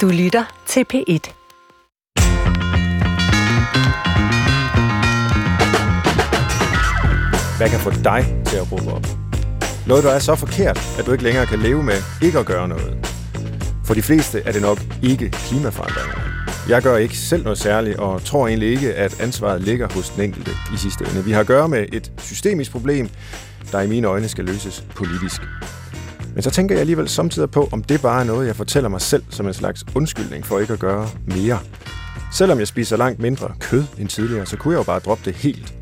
Du lytter til P1. Hvad kan få dig til at råbe op? Noget, der er så forkert, at du ikke længere kan leve med ikke at gøre noget. For de fleste er det nok ikke klimaforandringerne. Jeg gør ikke selv noget særligt, og tror egentlig ikke, at ansvaret ligger hos den enkelte i sidste ende. Vi har at gøre med et systemisk problem, der i mine øjne skal løses politisk. Men så tænker jeg alligevel samtidig på, om det bare er noget, jeg fortæller mig selv som en slags undskyldning for ikke at gøre mere. Selvom jeg spiser langt mindre kød end tidligere, så kunne jeg jo bare droppe det helt.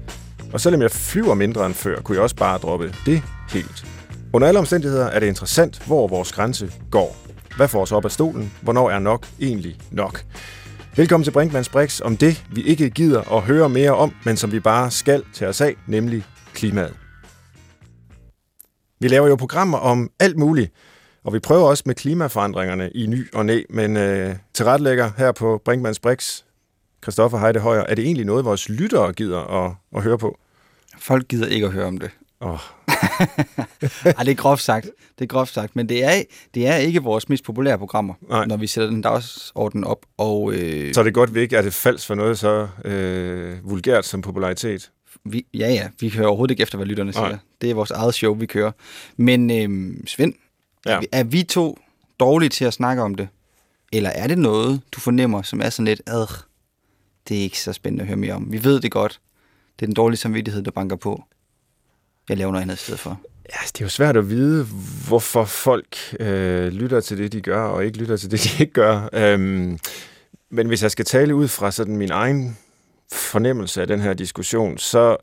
Og selvom jeg flyver mindre end før, kunne jeg også bare droppe det helt. Under alle omstændigheder er det interessant, hvor vores grænse går. Hvad får os op af stolen? Hvornår er nok egentlig nok? Velkommen til Brinkmanns Brix om det, vi ikke gider at høre mere om, men som vi bare skal tage os af, nemlig klimaet. Vi laver jo programmer om alt muligt, og vi prøver også med klimaforandringerne i ny og næ, men øh, tilrettelægger her på Brinkmanns Brix, Christoffer Heide Højer, er det egentlig noget, vores lyttere gider at, at høre på? Folk gider ikke at høre om det. Oh. Ej, det er groft sagt. Det er groft sagt, men det er, det er ikke vores mest populære programmer, Nej. når vi sætter den dagsorden op. Og, øh, Så er det godt, vi ikke er det falsk for noget så øh, vulgært som popularitet. Vi, ja, ja, vi kører overhovedet ikke efter, hvad lytterne Nej. siger. Det er vores eget show, vi kører. Men øh, Svend, Ja. er, vi, er vi to dårlige til at snakke om det? Eller er det noget, du fornemmer, som er sådan lidt, ad, det er ikke så spændende at høre mere om. Vi ved det godt. Det er den dårlige samvittighed, der banker på. Jeg laver noget andet i stedet for. Ja, altså, det er jo svært at vide, hvorfor folk øh, lytter til det, de gør, og ikke lytter til det, de ikke gør. Øhm, men hvis jeg skal tale ud fra sådan min egen fornemmelse af den her diskussion, så,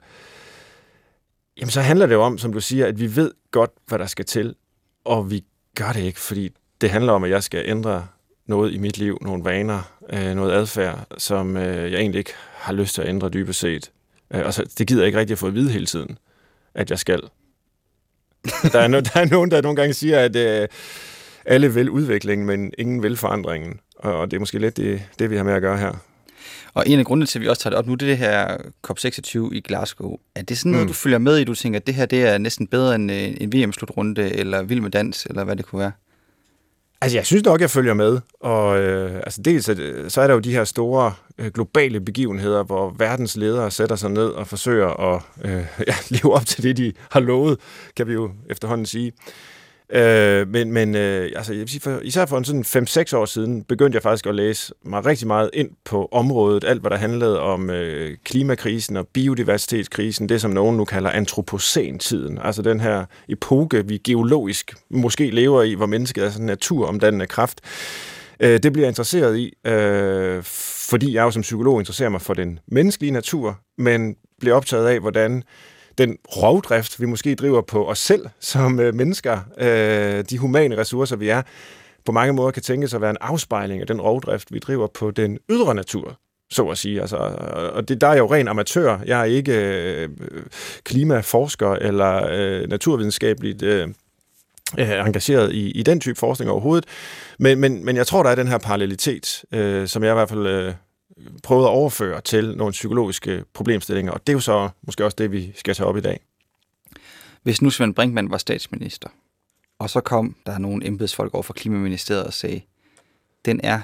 jamen, så handler det jo om, som du siger, at vi ved godt, hvad der skal til, og vi gør det ikke, fordi det handler om, at jeg skal ændre noget i mit liv, nogle vaner, øh, noget adfærd, som øh, jeg egentlig ikke har lyst til at ændre dybest set. Øh, og så, det gider jeg ikke rigtig at få at vide hele tiden, at jeg skal. Der er, no, der er nogen, der nogle gange siger, at øh, alle vil udviklingen, men ingen vil forandringen. Og det er måske lidt det, det, vi har med at gøre her. Og en af grundene til, at vi også tager det op nu, det er det her COP26 i Glasgow. Er det sådan noget, Mm. du følger med i, du tænker, at det her det er næsten bedre end øh, en VM-slutrunde, eller Vild med Dans, eller hvad det kunne være? Altså, jeg synes nok, jeg følger med. Og øh, altså, dels at, øh, så er der jo de her store øh, globale begivenheder, hvor verdens ledere sætter sig ned og forsøger at øh, ja, leve op til det, de har lovet, kan vi jo efterhånden sige. Øh, men men øh, altså, jeg vil sige, for, især for en sådan 5-6 år siden, begyndte jeg faktisk at læse mig rigtig meget ind på området, alt hvad der handlede om øh, klimakrisen og biodiversitetskrisen, det som nogen nu kalder antropocentiden, altså den her epoke, vi geologisk måske lever i, hvor mennesket er sådan en naturomdannende kraft. Øh, det bliver jeg interesseret i, øh, fordi jeg jo som psykolog interesserer mig for den menneskelige natur, men bliver optaget af, hvordan den rovdrift, vi måske driver på os selv som øh, mennesker, øh, de humane ressourcer, vi er, på mange måder kan tænkes at være en afspejling af den rovdrift, vi driver på den ydre natur, så at sige. Altså, og det, der er jeg jo ren amatør. Jeg er ikke øh, klimaforsker eller øh, naturvidenskabeligt øh, øh, engageret i, i den type forskning overhovedet. Men, men, men jeg tror, der er den her parallelitet, øh, som jeg i hvert fald øh, prøvede at overføre til nogle psykologiske problemstillinger. Og det er jo så måske også det, vi skal tage op i dag. Hvis nu Svend Brinkmann var statsminister, og så kom der nogle embedsfolk over fra Klimaministeriet og sagde, den er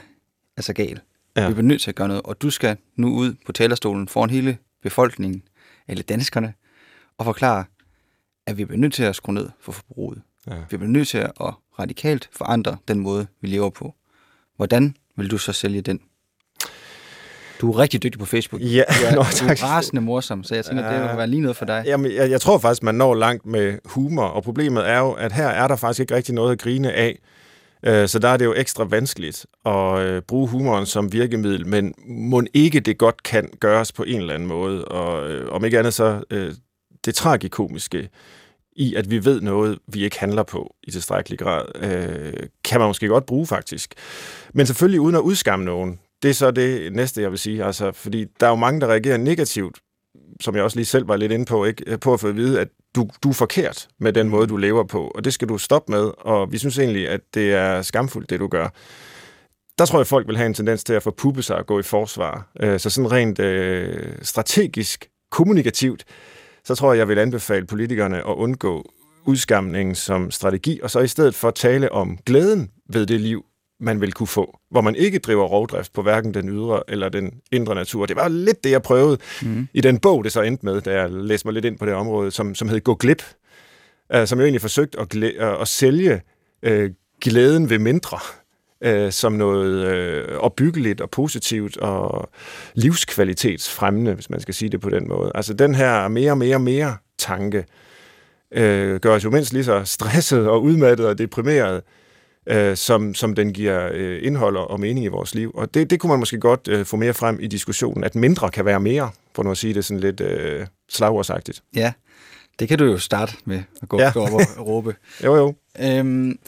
altså gal. Ja. Vi bliver nødt til at gøre noget, og du skal nu ud på talerstolen foran hele befolkningen, eller danskerne, og forklare, at vi bliver nødt til at skrue ned for forbruget. Ja. Vi bliver nødt til at radikalt forandre den måde, vi lever på. Hvordan vil du så sælge den? Du er rigtig dygtig på Facebook. Ja, Du er, Nå, du tak. er rasende morsom, så jeg tænker, Ja. det vil være lige noget for dig. Jamen, jeg, jeg tror faktisk, man når langt med humor, og problemet er jo, at her er der faktisk ikke rigtig noget at grine af. Øh, Så der er det jo ekstra vanskeligt at øh, bruge humoren som virkemiddel, men må ikke det godt kan gøres på en eller anden måde. Og øh, om ikke andet så det tragikomiske i, at vi ved noget, vi ikke handler på i tilstrækkelig grad, øh, kan man måske godt bruge faktisk. Men selvfølgelig uden at udskamme nogen. Det er så det næste, jeg vil sige. Altså, fordi der er jo mange, der reagerer negativt som jeg også lige selv var lidt inde på, ikke? på at få at vide, at du, du er forkert med den måde, du lever på, og det skal du stoppe med, og vi synes egentlig, at det er skamfuldt, det du gør. Der tror jeg, folk vil have en tendens til at forpuppe sig og gå i forsvar. Øh, så sådan rent øh, strategisk, kommunikativt, så tror jeg, jeg vil anbefale politikerne at undgå udskamningen som strategi, og så i stedet for tale om glæden ved det liv, man vil kunne få, hvor man ikke driver rovdrift på hverken den ydre eller den indre natur. Det var lidt det, jeg prøvede mm. i den bog, det så endte med, da jeg læste mig lidt ind på det område, som, som hed Gå glip, uh, som jeg egentlig forsøgte at, glæ- uh, at sælge uh, glæden ved mindre uh, som noget uh, opbyggeligt og positivt og livskvalitetsfremmende, hvis man skal sige det på den måde. Altså den her mere, mere, mere tanke uh, gør os jo mindst lige så stresset og udmattet og deprimeret, øh, som, som den giver øh, indhold og mening i vores liv. Og det, det kunne man måske godt øh, få mere frem i diskussionen, at mindre kan være mere, for nu at sige det sådan lidt øh, slagordsagtigt. Ja, det kan du jo starte med at gå, ja. gå op og råbe. jo, jo. Øhm,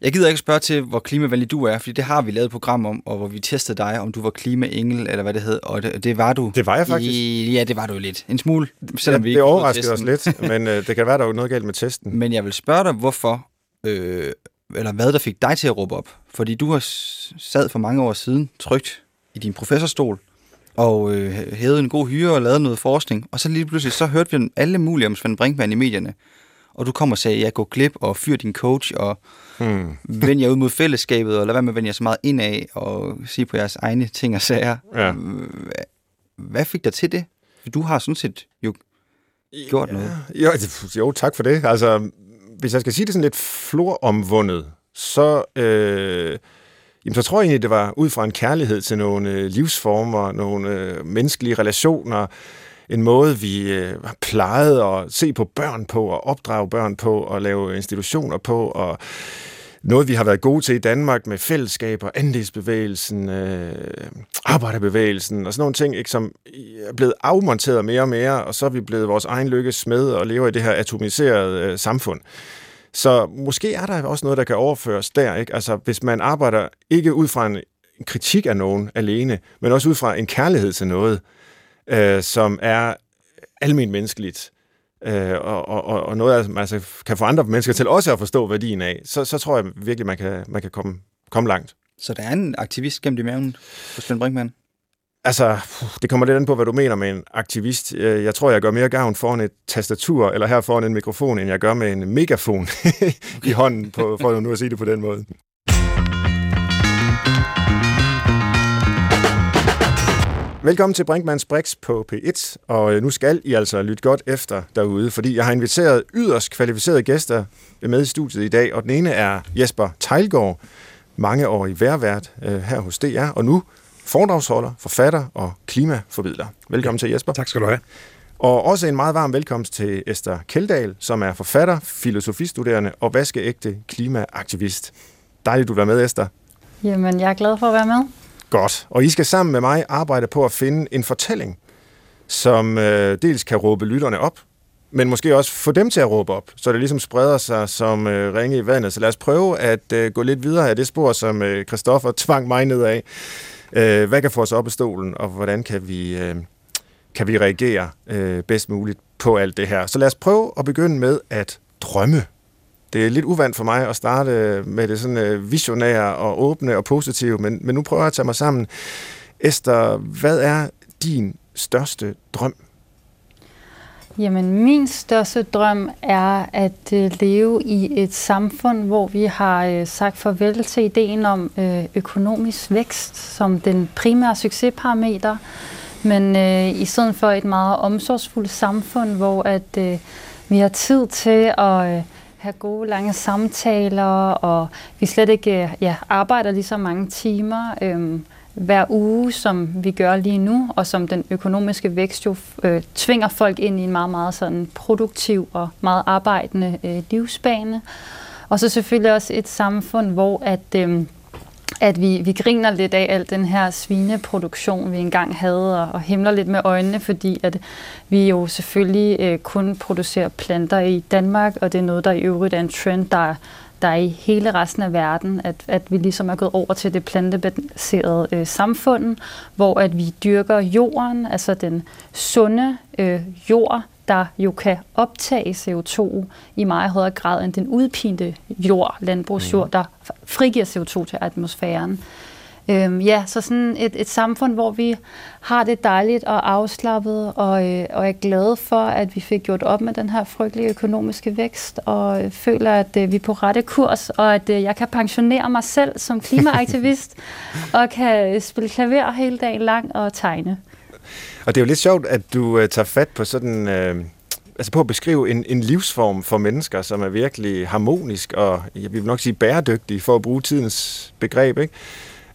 jeg gider ikke spørge til, hvor klimavenlig du er, fordi det har vi lavet et program om, og hvor vi testede dig, om du var klimaengel, eller hvad det hed, og det, det var du. Det var jeg faktisk. I, ja, det var du lidt. En smule, selvom ja, vi ikke Det overraskede os lidt, men øh, det kan være, der var noget galt med testen. Men jeg vil spørge dig, hvorfor øh, eller hvad der fik dig til at råbe op? Fordi du har sad for mange år siden trygt i din professorstol og øh, hævede en god hyre og lavet noget forskning, og så lige pludselig så hørte vi alle mulige om Svend Brinkmann i medierne. Og du kommer og sagde, jeg går glip og fyr din coach, og hmm. vend jer ud mod fællesskabet, og lad være med at vende jer så meget indad, og sige på jeres egne ting og sager. Ja. Hvad fik dig til det? For du har sådan set jo gjort ja, noget. Jo, jo, tak for det. Altså, hvis jeg skal sige det sådan lidt floromvundet, så, øh, jamen, så tror jeg egentlig, det var ud fra en kærlighed til nogle øh, livsformer, nogle øh, menneskelige relationer, en måde, vi øh, plejede at se på børn på, og opdrage børn på, og lave institutioner på, og noget, vi har været gode til i Danmark med fællesskaber, andelsbevægelsen, øh, arbejderbevægelsen og sådan nogle ting, ikke, som er blevet afmonteret mere og mere, og så er vi blevet vores egen lykkes med og lever i det her atomiserede øh, samfund. Så måske er der også noget, der kan overføres der. Ikke? Altså, hvis man arbejder ikke ud fra en kritik af nogen alene, men også ud fra en kærlighed til noget, øh, som er almen menneskeligt, øh, og, og, og noget, man altså, kan få andre mennesker til også at forstå værdien af, så, så tror jeg virkelig, man kan, man kan komme, komme langt. Så der er en aktivist gennem i maven for Svend Brinkmann? Altså, det kommer lidt an på, hvad du mener med en aktivist. Øh, jeg tror, jeg gør mere gavn foran et tastatur, eller her foran en mikrofon, end jeg gør med en megafon i hånden, på, for nu at sige det på den måde. Velkommen til Brinkmanns Brix på P1, og øh, nu skal I altså lytte godt efter derude, fordi jeg har inviteret yderst kvalificerede gæster med i studiet i dag, og den ene er Jesper Tejlgaard, mangeårig værvært øh, her hos DR, og nu foredragsholder, forfatter og klimaformidler. Velkommen ja, til Jesper. Tak skal du have. Og også en meget varm velkomst til Esther Keldahl, som er forfatter, filosofistuderende og vaskeægte klimaaktivist. Dejligt, du er med, Esther. Jamen, jeg er glad for at være med. Godt. Og I skal sammen med mig arbejde på at finde en fortælling, som øh, dels kan råbe lytterne op, men måske også få dem til at råbe op, så det ligesom spreder sig som øh, ringe i vandet. Så lad os prøve at øh, gå lidt videre af det spor, som øh, Christoffer tvang mig ned af. Øh, hvad kan få os op i stolen, og hvordan kan vi, øh, kan vi reagere øh, bedst muligt på alt det her? Så lad os prøve at begynde med at drømme. Det er lidt uvandt for mig at starte med det sådan øh, visionære og åbne og positive, men, men nu prøver jeg at tage mig sammen. Esther, hvad er din største drøm? Jamen, min største drøm er at øh, leve i et samfund, hvor vi har øh, sagt farvel til ideen om øh, økonomisk vækst som den primære succesparameter, men øh, i stedet for et meget omsorgsfuldt samfund, hvor at øh, vi har tid til at øh, have gode lange samtaler, og vi slet ikke ja, arbejder lige så mange timer. Øh, hver uge, som vi gør lige nu, og som den økonomiske vækst jo øh, tvinger folk ind i en meget, meget sådan produktiv og meget arbejdende øh, livsbane. Og så selvfølgelig også et samfund, hvor at, øh, at vi, vi griner lidt af al den her svineproduktion, vi engang havde, og, og himler lidt med øjnene, fordi at vi jo selvfølgelig øh, kun producerer planter i Danmark, og det er noget, der i øvrigt er en trend, der der er i hele resten af verden, at, at vi ligesom er gået over til det plantebaserede øh, samfund, hvor at vi dyrker jorden, altså den sunde øh, jord, der jo kan optage CO2 i meget højere grad end den udpinte jord, landbrugsjord, mm. der frigiver CO2 til atmosfæren. Øhm, ja, så sådan et, et samfund, hvor vi har det dejligt og afslappet, og, øh, og er glade for, at vi fik gjort op med den her frygtelige økonomiske vækst, og øh, føler, at øh, vi er på rette kurs, og at øh, jeg kan pensionere mig selv som klimaaktivist, og kan spille klaver hele dagen lang og tegne. Og det er jo lidt sjovt, at du øh, tager fat på sådan... Øh altså på at beskrive en, en livsform for mennesker, som er virkelig harmonisk og, jeg vil nok sige, bæredygtig, for at bruge tidens begreb, ikke?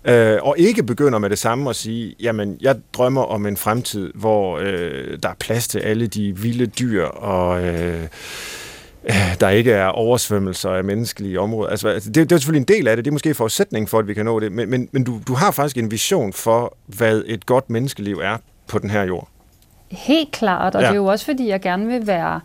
Øh, og ikke begynder med det samme at sige, jamen, jeg drømmer om en fremtid, hvor øh, der er plads til alle de vilde dyr, og øh, øh der ikke er oversvømmelser af menneskelige områder. Altså, altså det, det er selvfølgelig en del af det, det er måske forudsætning for, at vi kan nå det, men, men, men du, du har faktisk en vision for, hvad et godt menneskeliv er på den her jord. Helt klart, og ja. det er jo også fordi, jeg gerne vil være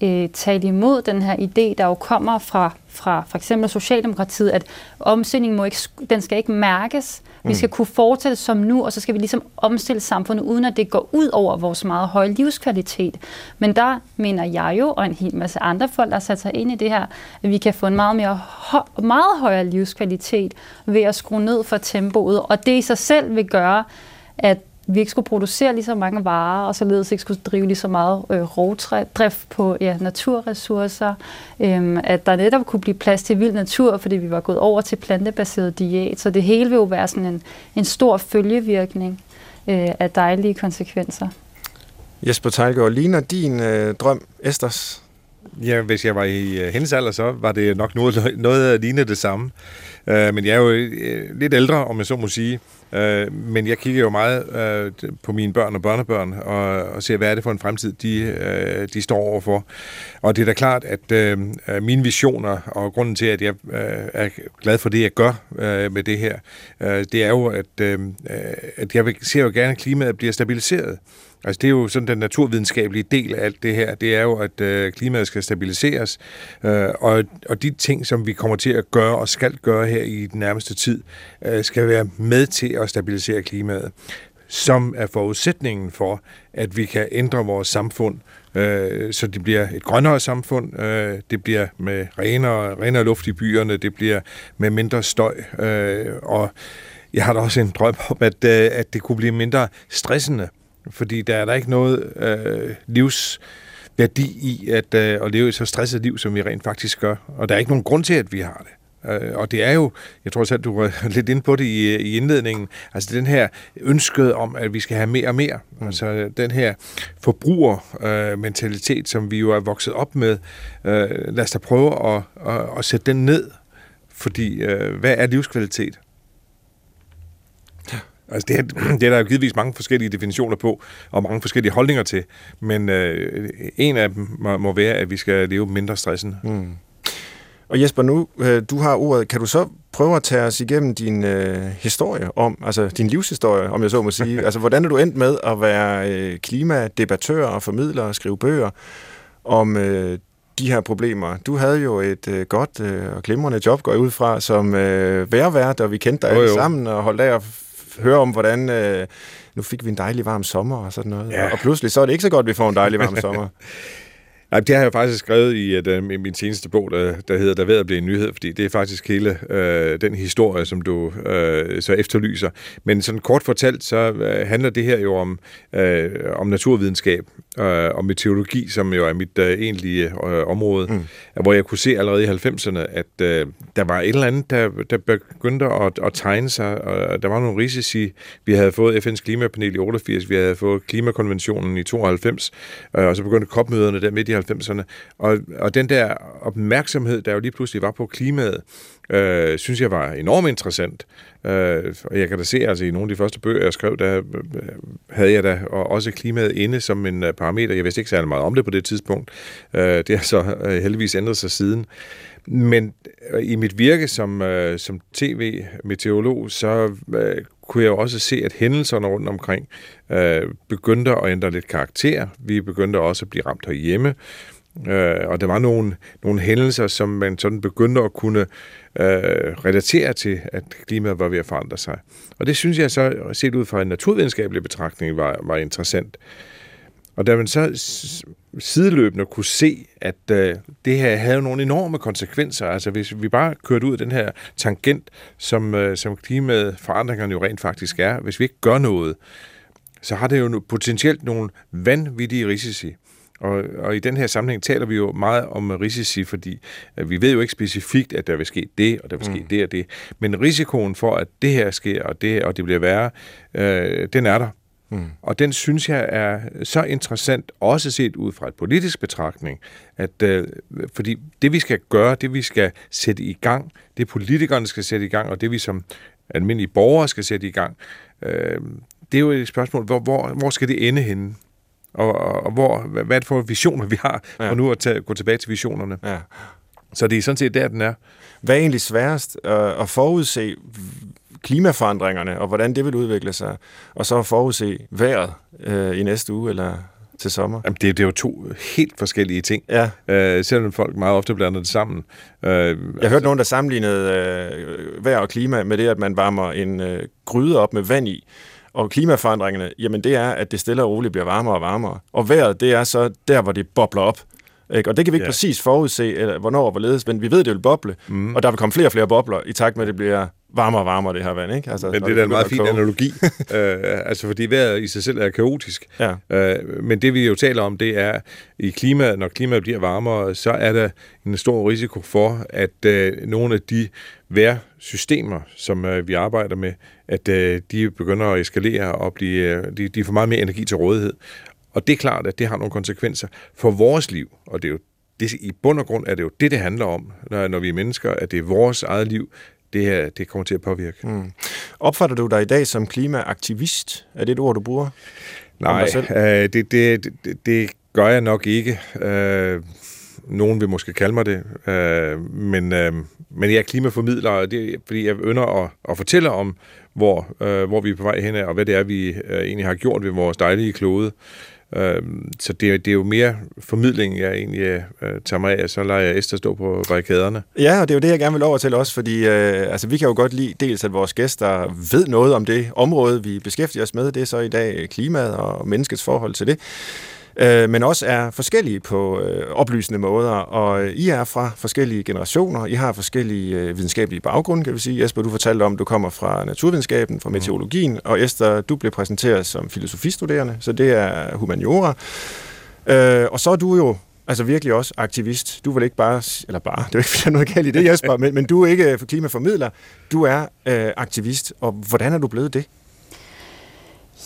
øh, talt imod den her idé, der jo kommer fra, fra for eksempel Socialdemokratiet, at omstillingen må ikke, den skal ikke mærkes. Vi mm. skal kunne fortsætte som nu, og så skal vi ligesom omstille samfundet, uden at det går ud over vores meget høje livskvalitet. Men der mener jeg jo, og en hel masse andre folk, der har sat sig ind i det her, at vi kan få en meget, mere meget højere livskvalitet ved at skrue ned for tempoet. Og det i sig selv vil gøre, at vi ikke skulle producere lige så mange varer, og således ikke skulle drive lige så meget øh, rovdrift på ja, naturressourcer, øhm, at der netop kunne blive plads til vild natur, fordi vi var gået over til plantebaseret diæt, så det hele vil jo være sådan en, en stor følgevirkning øh, af dejlige konsekvenser. Jesper Tejlgaard, ligner din øh, drøm Esters? Ja, hvis jeg var i øh, hendes alder, så var det nok noget, noget der det samme. Øh, men jeg er jo øh, lidt ældre, om jeg så må sige. Øh, men jeg kigger jo meget øh, på mine børn og børnebørn og, og ser, hvad er det for en fremtid, de, øh, de står overfor. Og det er da klart, at øh, mine visioner og grunden til, at jeg øh, er glad for det, jeg gør øh, med det her, øh, det er jo, at, øh, at jeg ser jo gerne, at klimaet bliver stabiliseret. Altså det er jo sådan den naturvidenskabelige del af alt det her, det er jo, at øh, klimaet skal stabiliseres, øh, og, og de ting, som vi kommer til at gøre og skal gøre her i den nærmeste tid, øh, skal være med til at stabilisere klimaet, som er forudsætningen for, at vi kan ændre vores samfund, øh, så det bliver et grønnere samfund, øh, det bliver med renere, renere luft i byerne, det bliver med mindre støj, øh, og jeg har da også en drøm om, at, øh, at det kunne blive mindre stressende fordi der er der ikke noget øh, livsværdi i at, øh, at leve et så stresset liv, som vi rent faktisk gør. Og der er ikke nogen grund til, at vi har det. Øh, og det er jo, jeg tror selv, du var lidt inde på det i, i indledningen, altså den her ønsket om, at vi skal have mere og mere. Mm. Altså den her forbrugermentalitet, øh, som vi jo er vokset op med. Øh, lad os da prøve at, at, at sætte den ned. Fordi øh, hvad er livskvalitet? Altså det, er, det er der jo givetvis mange forskellige definitioner på, og mange forskellige holdninger til, men øh, en af dem må, må være, at vi skal leve mindre stressende. Mm. Og Jesper, nu øh, du har ordet, kan du så prøve at tage os igennem din øh, historie om, altså din livshistorie, om jeg så må sige. altså, hvordan er du endt med at være øh, klimadebattør og formidler og skrive bøger om øh, de her problemer. Du havde jo et øh, godt øh, og glimrende job, går jeg ud fra, som øh, værvært, og vi kendte dig alle sammen og holdt af at høre om, hvordan... Øh, nu fik vi en dejlig varm sommer og sådan noget. Ja. Og pludselig så er det ikke så godt, at vi får en dejlig varm sommer. Nej, det har jeg faktisk skrevet i, at, uh, i min seneste bog, der, der hedder Der ved at blive en nyhed, fordi det er faktisk hele uh, den historie, som du uh, så efterlyser. Men sådan kort fortalt, så uh, handler det her jo om, uh, om naturvidenskab uh, og meteorologi, som jo er mit uh, egentlige uh, område, mm. hvor jeg kunne se allerede i 90'erne, at uh, der var et eller andet, der, der begyndte at, at tegne sig, og der var nogle risici. Vi havde fået FN's klimapanel i 88, vi havde fået klimakonventionen i 92, uh, og så begyndte COP-møderne der midt i 90'erne. Og, og den der opmærksomhed, der jo lige pludselig var på klimaet, øh, synes jeg var enormt interessant. Øh, og jeg kan da se, altså i nogle af de første bøger, jeg skrev, der øh, havde jeg da også klimaet inde som en øh, parameter. Jeg vidste ikke særlig meget om det på det tidspunkt. Øh, det har så øh, heldigvis ændret sig siden. Men i mit virke som, øh, som tv-meteorolog, så øh, kunne jeg jo også se, at hændelserne rundt omkring øh, begyndte at ændre lidt karakter. Vi begyndte også at blive ramt herhjemme. Øh, og der var nogle, nogle hændelser, som man sådan begyndte at kunne øh, relatere til, at klimaet var ved at forandre sig. Og det synes jeg så, set ud fra en naturvidenskabelig betragtning, var, var interessant. Og da man så sideløbende kunne se, at øh, det her havde nogle enorme konsekvenser, altså hvis vi bare kørte ud af den her tangent, som, øh, som klimaet forandringerne jo rent faktisk er, hvis vi ikke gør noget, så har det jo potentielt nogle vanvittige risici. Og, og i den her sammenhæng taler vi jo meget om risici, fordi at vi ved jo ikke specifikt, at der vil ske det, og der vil ske mm. det og det. Men risikoen for, at det her sker, og det, og det bliver værre, øh, den er der. Mm. Og den synes jeg er så interessant, også set ud fra et politisk betragtning, at øh, fordi det vi skal gøre, det vi skal sætte i gang, det politikerne skal sætte i gang, og det vi som almindelige borgere skal sætte i gang, øh, det er jo et spørgsmål, hvor, hvor, hvor skal det ende henne? Og, og, og hvor, hvad er det for visioner, vi har, ja. og nu at tage, gå tilbage til visionerne. Ja. Så det er sådan set der, den er. Hvad er egentlig sværest øh, at forudse klimaforandringerne, og hvordan det vil udvikle sig, og så forudse vejret øh, i næste uge eller til sommer? Jamen, det, det er jo to helt forskellige ting, ja. øh, selvom folk meget ofte blander det sammen. Øh, Jeg altså, hørt nogen, der sammenlignede øh, vejr og klima med det, at man varmer en øh, gryde op med vand i, og klimaforandringerne, jamen det er, at det stille og roligt bliver varmere og varmere. Og vejret, det er så der, hvor det bobler op. Ikke? Og det kan vi ikke ja. præcis forudse, eller hvornår og hvorledes, men vi ved, det vil boble, mm. og der vil komme flere og flere bobler, i takt med, at det bliver varmere og varmere, det her vand. Ikke? Altså, men det er en meget fin analogi, øh, altså fordi vejret i sig selv er kaotisk. Ja. Øh, men det vi jo taler om, det er, i klima, når klimaet bliver varmere, så er der en stor risiko for, at øh, nogle af de vejrsystemer, som øh, vi arbejder med, at øh, de begynder at eskalere og blive, øh, de, de får meget mere energi til rådighed. Og det er klart, at det har nogle konsekvenser for vores liv, og det er jo det, i bund og grund er det jo det, det handler om, når, når vi er mennesker, at det er vores eget liv, det her det kommer til at påvirke. Mm. Opfatter du dig i dag som klimaaktivist? Er det et ord, du bruger? Nej, øh, det, det, det, det gør jeg nok ikke. Øh, nogen vil måske kalde mig det, øh, men, øh, men jeg er klimaformidler, og det, fordi jeg ønsker at, at fortælle om, hvor, øh, hvor vi er på vej hen og hvad det er, vi øh, egentlig har gjort ved vores dejlige klode. Øh, så det, det er jo mere formidling, jeg egentlig øh, tager mig af, så lader jeg Esther stå på barrikaderne. Ja, og det er jo det, jeg gerne vil over til også, fordi øh, altså, vi kan jo godt lide dels, at vores gæster ved noget om det område, vi beskæftiger os med. Det er så i dag klimaet og menneskets forhold til det øh, men også er forskellige på øh, oplysende måder, og I er fra forskellige generationer, I har forskellige øh, videnskabelige baggrunde, kan vi sige. Jesper, du fortalte om, at du kommer fra naturvidenskaben, fra meteorologien, mm. og Esther, du blev præsenteret som filosofistuderende, så det er humaniora. Øh, og så er du jo altså virkelig også aktivist. Du vil ikke bare, eller bare, det er ikke, fordi noget galt i det, Jesper, men, men du er ikke klimaformidler, du er øh, aktivist, og hvordan er du blevet det?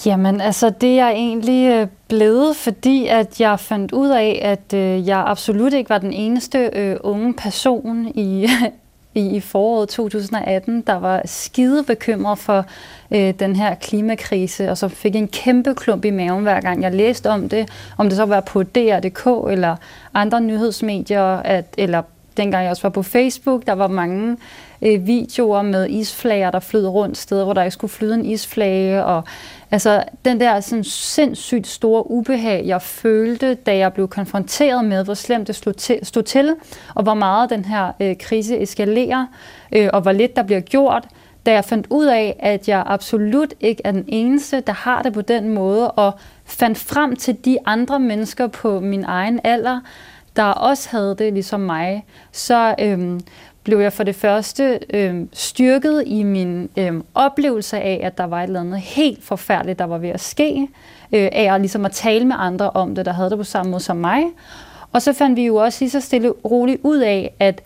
Jamen, altså det er egentlig øh, blevet, fordi at jeg fandt ud af, at øh, jeg absolut ikke var den eneste øh, unge person i, i, i foråret 2018, der var skide bekymret for øh, den her klimakrise, og så fik en kæmpe klump i maven hver gang jeg læste om det, om det så var på DR.dk eller andre nyhedsmedier, at, eller dengang jeg også var på Facebook, der var mange øh, videoer med isflager, der flød rundt steder, hvor der ikke skulle flyde en isflage, og Altså den der sådan sindssygt store ubehag, jeg følte, da jeg blev konfronteret med, hvor slemt det stod til, stod til og hvor meget den her øh, krise eskalerer, øh, og hvor lidt der bliver gjort, da jeg fandt ud af, at jeg absolut ikke er den eneste, der har det på den måde, og fandt frem til de andre mennesker på min egen alder, der også havde det ligesom mig, så øhm, blev jeg for det første øhm, styrket i min øhm, oplevelse af, at der var et eller andet helt forfærdeligt, der var ved at ske, øh, af at, ligesom at tale med andre om det, der havde det på samme måde som mig. Og så fandt vi jo også lige så stille roligt ud af, at,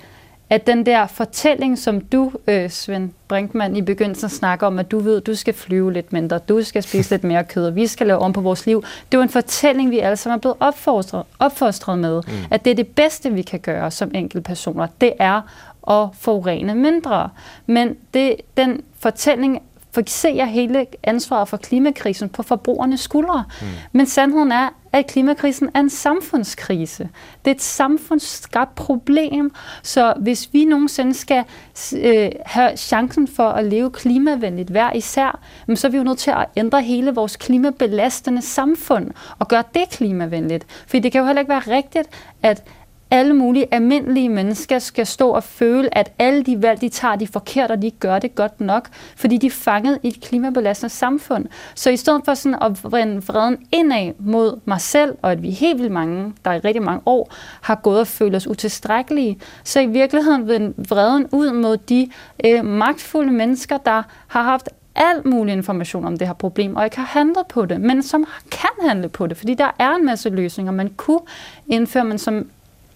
at den der fortælling, som du, øh, Svend Brinkmann, i begyndelsen snakker om, at du ved, at du skal flyve lidt mindre, du skal spise lidt mere kød, og vi skal lave om på vores liv. Det var en fortælling, vi alle sammen er blevet opfostret, opfostret med, mm. at det er det bedste, vi kan gøre som enkeltpersoner. Det er og forurene mindre. Men det, den fortælling fixerer hele ansvaret for klimakrisen på forbrugernes skuldre. Mm. Men sandheden er, at klimakrisen er en samfundskrise. Det er et samfundsskabt problem, så hvis vi nogensinde skal øh, have chancen for at leve klimavenligt hver især, så er vi jo nødt til at ændre hele vores klimabelastende samfund og gøre det klimavenligt. For det kan jo heller ikke være rigtigt, at alle mulige almindelige mennesker skal stå og føle, at alle de valg, de tager, de er forkert, og de ikke gør det godt nok, fordi de er fanget i et klimabelastende samfund. Så i stedet for sådan at vrinde vreden indad mod mig selv, og at vi helt vildt mange, der i rigtig mange år, har gået og følt os utilstrækkelige, så i virkeligheden vende vreden ud mod de øh, magtfulde mennesker, der har haft al mulig information om det her problem, og ikke har handlet på det, men som kan handle på det, fordi der er en masse løsninger, man kunne indføre, men som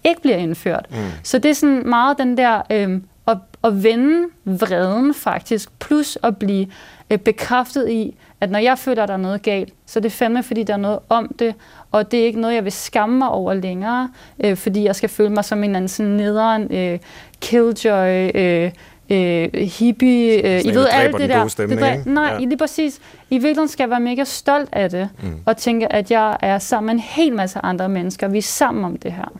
ikke bliver indført. Mm. Så det er sådan meget den der øh, at, at vende vreden faktisk, plus at blive øh, bekræftet i, at når jeg føler, at der er noget galt, så er det fandme, fordi der er noget om det, og det er ikke noget, jeg vil skamme mig over længere, øh, fordi jeg skal føle mig som en anden sådan nederen øh, killjoy, øh, øh, hippie, øh, I ved alt det der. Stemning, det der nej, ja. lige præcis. I virkeligheden skal jeg være mega stolt af det, mm. og tænke, at jeg er sammen med en hel masse andre mennesker. Vi er sammen om det her.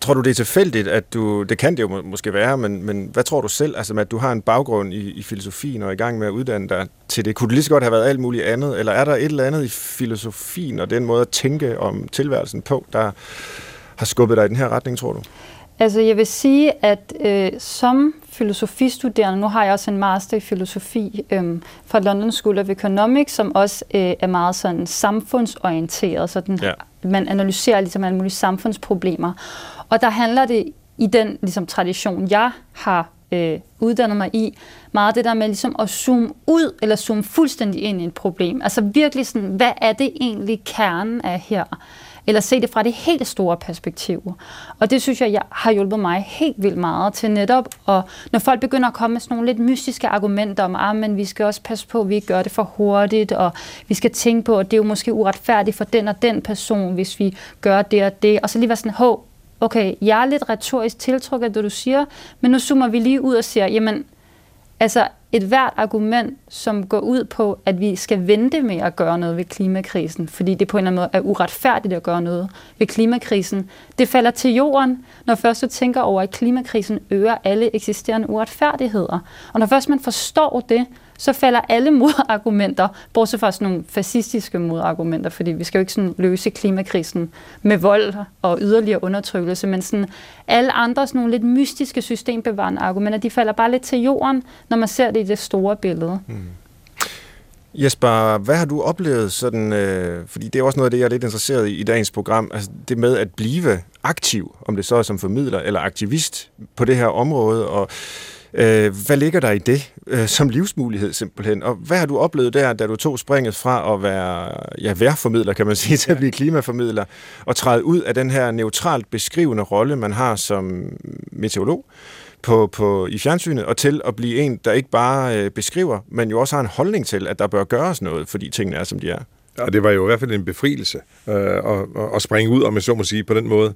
Tror du, det er tilfældigt, at du, det kan det jo må, måske være, men, men hvad tror du selv, altså at du har en baggrund i, i filosofien og er i gang med at uddanne dig til det? Kunne det lige så godt have været alt muligt andet, eller er der et eller andet i filosofien og den måde at tænke om tilværelsen på, der har skubbet dig i den her retning, tror du? Altså jeg vil sige, at øh, som filosofistuderende, nu har jeg også en master i filosofi øh, fra London School of Economics, som også øh, er meget sådan samfundsorienteret, så den, ja. man analyserer ligesom alle mulige samfundsproblemer. Og der handler det i den ligesom, tradition, jeg har øh, uddannet mig i, meget det der med ligesom at zoome ud, eller zoome fuldstændig ind i et problem. Altså virkelig sådan, hvad er det egentlig kernen af her? eller se det fra det helt store perspektiv. Og det synes jeg, jeg har hjulpet mig helt vildt meget til netop, og når folk begynder at komme med sådan nogle lidt mystiske argumenter om, at ah, vi skal også passe på, at vi ikke gør det for hurtigt, og vi skal tænke på, at det er jo måske uretfærdigt for den og den person, hvis vi gør det og det, og så lige være sådan, hov, okay, jeg er lidt retorisk tiltrukket af det, du siger, men nu zoomer vi lige ud og siger, jamen, altså, et hvert argument, som går ud på, at vi skal vente med at gøre noget ved klimakrisen, fordi det på en eller anden måde er uretfærdigt at gøre noget ved klimakrisen, det falder til jorden, når først du tænker over, at klimakrisen øger alle eksisterende uretfærdigheder. Og når først man forstår det, så falder alle modargumenter, bortset fra sådan nogle fascistiske modargumenter, fordi vi skal jo ikke sådan løse klimakrisen med vold og yderligere undertrykkelse, men sådan alle andre sådan nogle lidt mystiske systembevarende argumenter, de falder bare lidt til jorden, når man ser det i det store billede. Mm. Jesper, hvad har du oplevet sådan, øh, fordi det er også noget af det, jeg er lidt interesseret i i dagens program, altså det med at blive aktiv, om det så er som formidler eller aktivist på det her område, og Øh, hvad ligger der i det øh, som livsmulighed simpelthen? Og hvad har du oplevet der, da du tog springet fra at være ja, værformidler, kan man sige, til at blive klimaformidler, og træde ud af den her neutralt beskrivende rolle, man har som meteorolog på, på, i fjernsynet, og til at blive en, der ikke bare øh, beskriver, men jo også har en holdning til, at der bør gøres noget, fordi tingene er, som de er? Og det var jo i hvert fald en befrielse øh, at, at springe ud, om jeg så må sige, på den måde.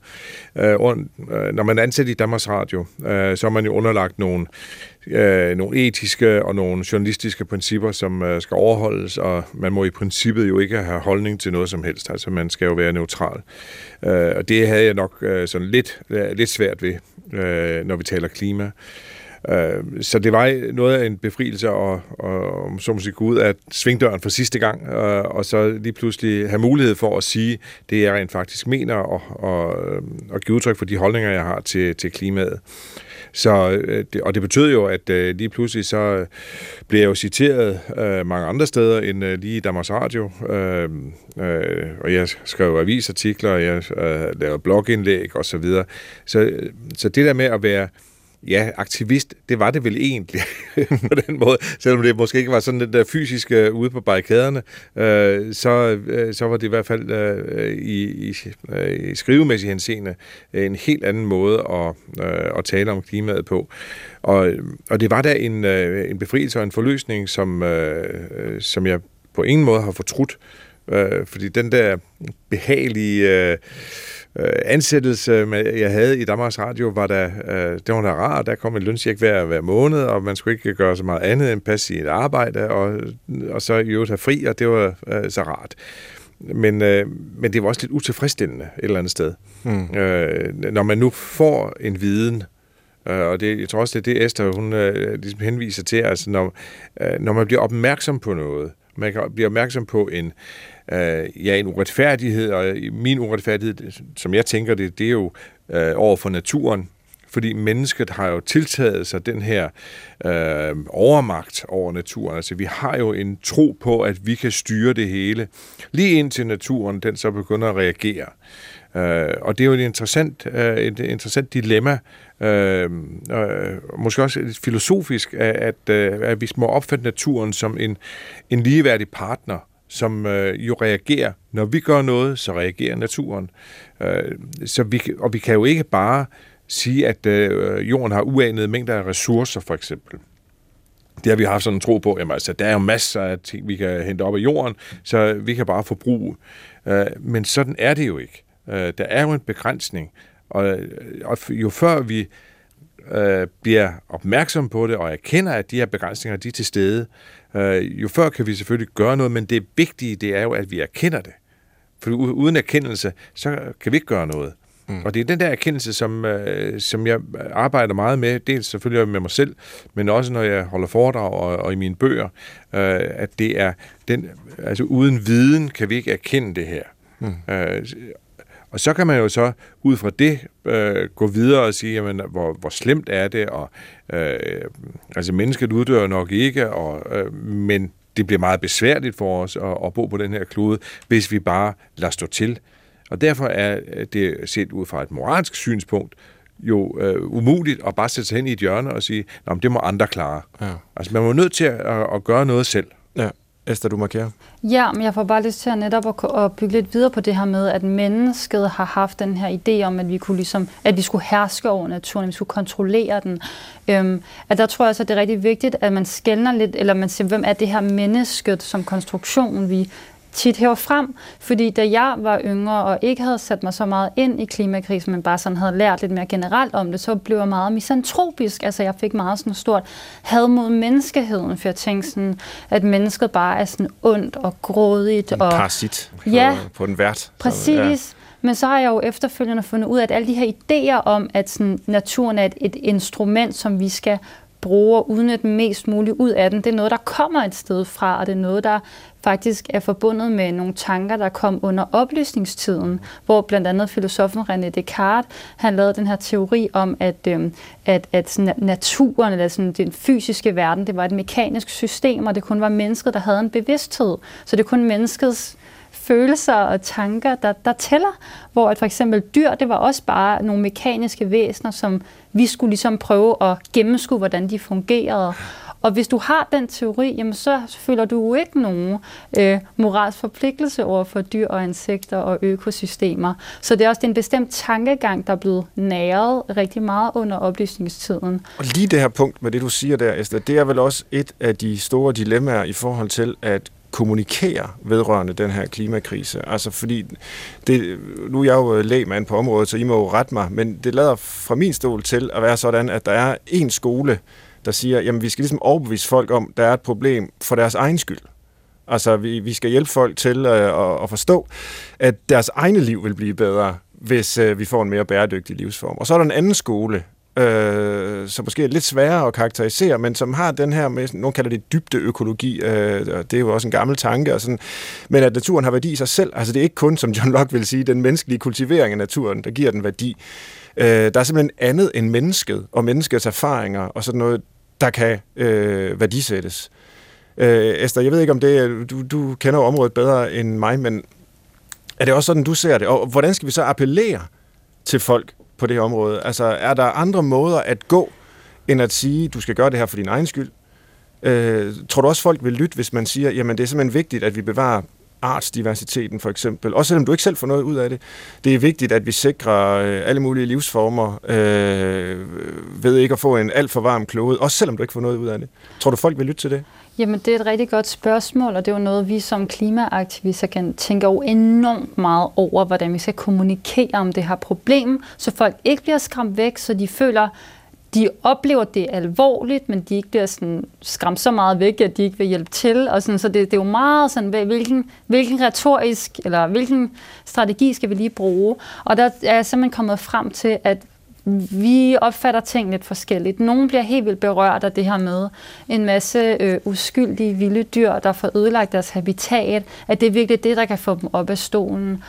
Øh, øh, når man er ansat i Danmarks Radio, øh, så er man jo underlagt nogle, øh, nogle etiske og nogle journalistiske principper, som øh, skal overholdes, og man må i princippet jo ikke have holdning til noget som helst. Altså man skal jo være neutral. Øh, og det havde jeg nok øh, sådan lidt, øh, lidt svært ved, øh, når vi taler klima. Øh, Øh, så det var noget af en befrielse at, at som sige, gå ud af svingdøren for sidste gang, og, og så lige pludselig have mulighed for at sige det, jeg rent faktisk mener, og, og, øh, og give udtryk for de holdninger, jeg har til, til klimaet. Så, og det betød jo, at lige pludselig så blev jeg jo citeret øh, mange andre steder end øh, lige i Danmarks Radio. Øh, øh, og jeg skrev avisartikler, og jeg øh, lavede blogindlæg osv. Så, videre. så, så det der med at være ja, aktivist, det var det vel egentlig på den måde, selvom det måske ikke var sådan den der øh, fysiske øh, ude på barrikaderne, øh, så, øh, så var det i hvert fald øh, i, i, øh, i skrivemæssig henseende en helt anden måde at, øh, at tale om klimaet på. Og, og det var da en, øh, en befrielse og en forløsning, som, øh, øh som jeg på ingen måde har fortrudt, øh, fordi den der behagelige... Øh, øh, ansættelse, jeg havde i Danmarks Radio, var der, øh, det var da rart. Der kom en løncheck hver, hver måned, og man skulle ikke gøre så meget andet end passe sit arbejde, og, og så i øvrigt have fri, og det var øh, så rart. Men, øh, men det var også lidt utilfredsstillende et eller andet sted. Mm. Øh, når man nu får en viden, øh, og det, jeg tror også, det er det, Esther hun, øh, ligesom henviser til, altså når, øh, når man bliver opmærksom på noget, man bliver opmærksom på en, øh, Øh, ja, en uretfærdighed, og min uretfærdighed, som jeg tænker det, det er jo øh, over for naturen, fordi mennesket har jo tiltaget sig den her øh, overmagt over naturen. Altså vi har jo en tro på, at vi kan styre det hele, lige indtil naturen den så begynder at reagere. Øh, og det er jo et interessant, øh, et interessant dilemma, øh, øh, måske også et filosofisk, at, at, øh, at vi må opfatte naturen som en, en ligeværdig partner, som øh, jo reagerer. Når vi gør noget, så reagerer naturen. Øh, så vi, og vi kan jo ikke bare sige, at øh, jorden har uanede mængder af ressourcer, for eksempel. Det har vi haft sådan en tro på, jamen altså, der er jo masser af ting, vi kan hente op af jorden, så vi kan bare forbruge. Øh, men sådan er det jo ikke. Øh, der er jo en begrænsning, og, øh, og jo før vi øh, bliver opmærksom på det og erkender, at de her begrænsninger de er til stede, øh, jo før kan vi selvfølgelig gøre noget, men det vigtige det er jo, at vi erkender det. For uden erkendelse, så kan vi ikke gøre noget. Mm. Og det er den der erkendelse, som, øh, som jeg arbejder meget med, dels selvfølgelig med mig selv, men også når jeg holder foredrag og, og i mine bøger, øh, at det er den, altså uden viden kan vi ikke erkende det her. Mm. Øh, og så kan man jo så ud fra det øh, gå videre og sige, jamen, hvor, hvor slemt er det, og øh, altså mennesket uddør nok ikke, og, øh, men det bliver meget besværligt for os at, at bo på den her klode, hvis vi bare lader stå til. Og derfor er det set ud fra et moralsk synspunkt jo øh, umuligt at bare sætte sig hen i et hjørne og sige, at det må andre klare. Ja. Altså man må nødt til at, at gøre noget selv. Esther, du markerer. Ja, men jeg får bare lyst til at netop at, at bygge lidt videre på det her med, at mennesket har haft den her idé om, at vi, kunne ligesom, at vi skulle herske over naturen, at vi skulle kontrollere den. Øhm, at der tror jeg så, at det er rigtig vigtigt, at man skældner lidt, eller man ser, hvem er det her mennesket som konstruktion, vi tit hæver frem, fordi da jeg var yngre og ikke havde sat mig så meget ind i klimakrisen, men bare sådan havde lært lidt mere generelt om det, så blev jeg meget misantropisk. Altså jeg fik meget sådan stort had mod menneskeheden, for jeg tænkte sådan, at mennesket bare er sådan ondt og grådigt. En og, parasit på, ja, på den vært. Præcis. ja. Men så har jeg jo efterfølgende fundet ud af, at alle de her idéer om, at sådan, naturen er et, et instrument, som vi skal bruge og udnytte mest muligt ud af den, det er noget, der kommer et sted fra, og det er noget, der faktisk er forbundet med nogle tanker, der kom under oplysningstiden, hvor blandt andet filosofen René Descartes, han lavede den her teori om, at, øh, at, at naturen, eller sådan den fysiske verden, det var et mekanisk system, og det kun var mennesket, der havde en bevidsthed. Så det er kun menneskets følelser og tanker, der, der tæller. Hvor at for eksempel dyr, det var også bare nogle mekaniske væsener, som vi skulle ligesom prøve at gennemskue, hvordan de fungerede. Og hvis du har den teori, jamen så føler du jo ikke nogen øh, moralsk forpligtelse over for dyr og insekter og økosystemer. Så det er også det er en bestemt tankegang, der er blevet næret rigtig meget under oplysningstiden. Og lige det her punkt med det, du siger der, Esther, det er vel også et af de store dilemmaer i forhold til at kommunikere vedrørende den her klimakrise. Altså fordi, det, nu er jeg jo øh, lægmand på området, så I må jo rette mig, men det lader fra min stol til at være sådan, at der er en skole, der siger, jamen vi skal ligesom overbevise folk om, der er et problem for deres egen skyld. Altså vi, vi skal hjælpe folk til øh, at, at forstå, at deres egne liv vil blive bedre, hvis øh, vi får en mere bæredygtig livsform. Og så er der en anden skole, øh, som måske er lidt sværere at karakterisere, men som har den her, med, nogen kalder det dybdeøkologi, øh, og det er jo også en gammel tanke, og sådan, men at naturen har værdi i sig selv. Altså det er ikke kun, som John Locke vil sige, den menneskelige kultivering af naturen, der giver den værdi. Øh, der er simpelthen andet end mennesket og menneskets erfaringer og sådan noget, der kan øh, værdisættes. Øh, Esther, jeg ved ikke om det, du, du kender området bedre end mig, men er det også sådan, du ser det? Og hvordan skal vi så appellere til folk på det her område? Altså, er der andre måder at gå, end at sige, du skal gøre det her for din egen skyld? Øh, tror du også, folk vil lytte, hvis man siger, jamen det er simpelthen vigtigt, at vi bevarer artsdiversiteten for eksempel, også selvom du ikke selv får noget ud af det. Det er vigtigt, at vi sikrer øh, alle mulige livsformer øh, ved ikke at få en alt for varm klode, også selvom du ikke får noget ud af det. Tror du, folk vil lytte til det? Jamen, det er et rigtig godt spørgsmål, og det er jo noget, vi som klimaaktivister kan tænke jo enormt meget over, hvordan vi skal kommunikere om det her problem, så folk ikke bliver skræmt væk, så de føler, de oplever det alvorligt, men de ikke bliver sådan skræmt så meget væk, at de ikke vil hjælpe til. Og sådan, så det, det er jo meget sådan, hvilken, hvilken retorisk, eller hvilken strategi skal vi lige bruge. Og der er jeg simpelthen kommet frem til, at vi opfatter ting lidt forskelligt. Nogle bliver helt vildt berørt af det her med en masse øh, uskyldige vilde dyr, der får ødelagt deres habitat, at det er virkelig det, der kan få dem op af stolen.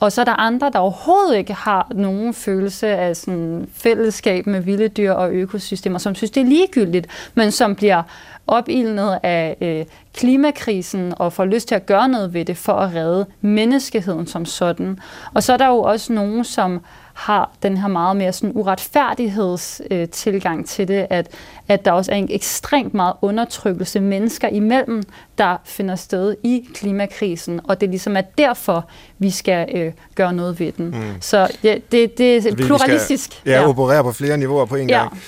Og så er der andre, der overhovedet ikke har nogen følelse af sådan fællesskab med vilde dyr og økosystemer, som synes, det er ligegyldigt, men som bliver opildnet af øh, klimakrisen og får lyst til at gøre noget ved det for at redde menneskeheden som sådan. Og så er der jo også nogen, som har den her meget mere sådan uretfærdigheds øh, til det, at, at der også er en ekstremt meget undertrykkelse mennesker imellem, der finder sted i klimakrisen, og det ligesom er derfor, vi skal øh, gøre noget ved den. Mm. Så ja, det, det er pluralistisk. Skal, ja, ja, operere på flere niveauer på en ja. gang.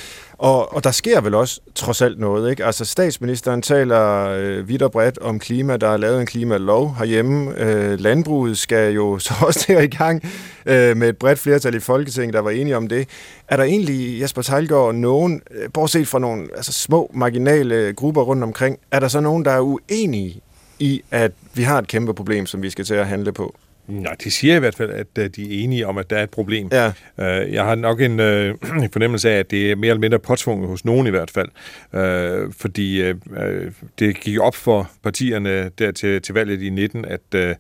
Og, og der sker vel også trods alt noget, ikke? Altså statsministeren taler øh, vidt og bredt om klima, der er lavet en klimalov herhjemme. Øh, landbruget skal jo så også der i gang øh, med et bredt flertal i Folketinget, der var enige om det. Er der egentlig, Jesper Tejlgaard, nogen, øh, bortset fra nogle altså, små marginale grupper rundt omkring, er der så nogen, der er uenige i, at vi har et kæmpe problem, som vi skal til at handle på? Nej, de siger i hvert fald, at øh, de er enige om, at der er et problem. Ja. Øh, jeg har nok en øh, fornemmelse af, at det er mere eller mindre påtvunget hos nogen i hvert fald. Øh, fordi øh, det gik op for partierne der til, til valget i 19, at øh,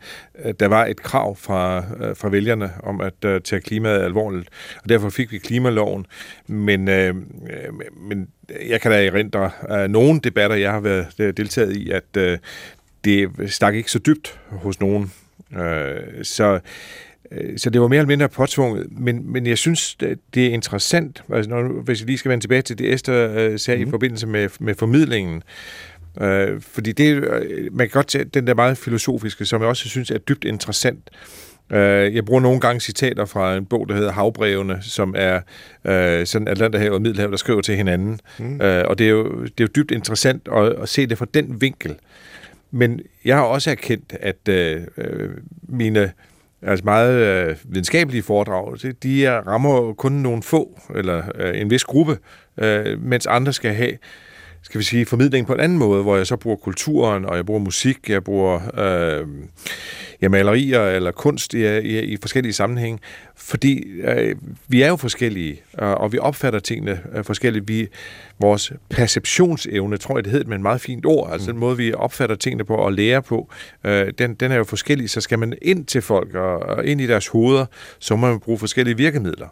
der var et krav fra, øh, fra vælgerne om at øh, tage klimaet alvorligt. Og derfor fik vi klimaloven. Men, øh, men jeg kan da erindre øh, nogle debatter, jeg har været deltaget i, at øh, det stak ikke så dybt hos nogen Øh, så, øh, så det var mere eller mindre påtvunget, men, men jeg synes, det er interessant, altså når, hvis jeg lige skal vende tilbage til det, Esther øh, sagde mm. i mhm. forbindelse med, med formidlingen, øh, fordi det, øh, man kan godt tage den der meget filosofiske, som jeg også synes er dybt interessant, øh, jeg bruger nogle gange citater fra en bog, der hedder Havbrevene, som er øh, sådan Atlanterhavet og Middelhavet, der skriver til hinanden. Mm. Øh, og det er, jo, det er jo dybt interessant at, at se det fra den vinkel. Men jeg har også erkendt, at øh, øh mine altså meget øh, videnskabelige foredrag, de er, rammer kun nogle få, eller øh, en vis gruppe, øh, mens andre skal have skal vi sige, formidling på en anden måde, hvor jeg så bruger kulturen, og jeg bruger musik, jeg bruger øh, ja, malerier eller kunst i, i, i forskellige sammenhænge, fordi øh, vi er jo forskellige, og, og vi opfatter tingene øh, forskelligt. Vi, vores perceptionsevne, tror jeg det hedder med en meget fint ord, altså den mm. måde, vi opfatter tingene på og lærer på, øh, den, den er jo forskellig, så skal man ind til folk og, og ind i deres hoveder, så må man bruge forskellige virkemidler.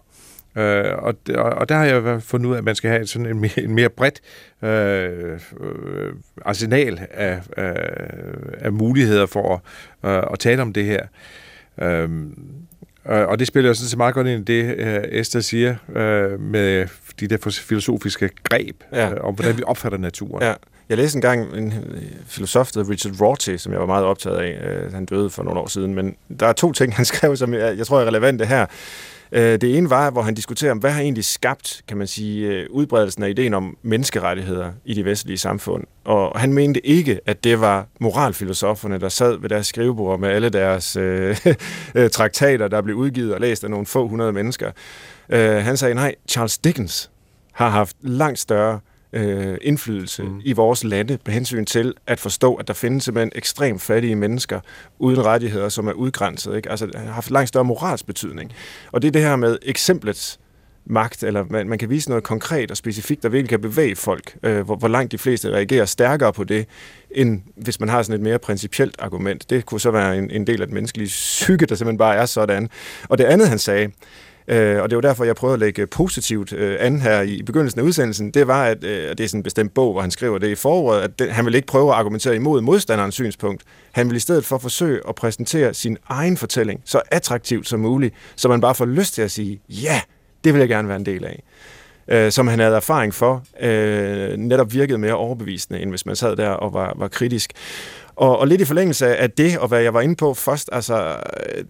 Øh, og, og der har jeg fundet ud af, at man skal have sådan en mere, en mere bredt øh, øh, arsenal af, af, af muligheder for at, øh, at tale om det her. Øh, og det spiller jo sådan set meget godt ind i det, øh, Esther siger, øh, med de der filosofiske greb, ja. øh, om hvordan vi opfatter naturen. Ja. Jeg læste engang en øh, filosof, der Richard Rorty, som jeg var meget optaget af. Øh, han døde for nogle år siden, men der er to ting, han skrev, som jeg, jeg tror er relevante her. Øh, det ene var, hvor han diskuterer, hvad har egentlig skabt, kan man sige, udbredelsen af ideen om menneskerettigheder i de vestlige samfund. Og han mente ikke, at det var moralfilosoferne, der sad ved deres skrivebord med alle deres øh, traktater, der blev udgivet og læst af nogle få hundrede mennesker. Han sagde, nej, Charles Dickens har haft langt større øh, indflydelse mm. i vores lande på hensyn til at forstå, at der findes simpelthen ekstremt fattige mennesker uden rettigheder, som er udgrænset. Ikke? Altså, det har haft langt større moralsk betydning. Og det er det her med eksemplets magt, eller man, man kan vise noget konkret og specifikt, der virkelig kan bevæge folk, øh, hvor, hvor langt de fleste reagerer stærkere på det, end hvis man har sådan et mere principielt argument. Det kunne så være en, en del af den menneskelige psyke, der simpelthen bare er sådan. Og det andet, han sagde, Øh, og det var derfor, jeg prøvede at lægge positivt øh, an her i begyndelsen af udsendelsen. Det var, at øh, det er sådan en bestemt bog, hvor han skriver det i foråret, at det, han vil ikke prøve at argumentere imod modstanderens synspunkt. Han vil i stedet for forsøge at præsentere sin egen fortælling så attraktivt som muligt, så man bare får lyst til at sige, ja, det vil jeg gerne være en del af øh, som han havde erfaring for, øh, netop virkede mere overbevisende, end hvis man sad der og var, var kritisk. Og, og lidt i forlængelse af det, og hvad jeg var inde på først, altså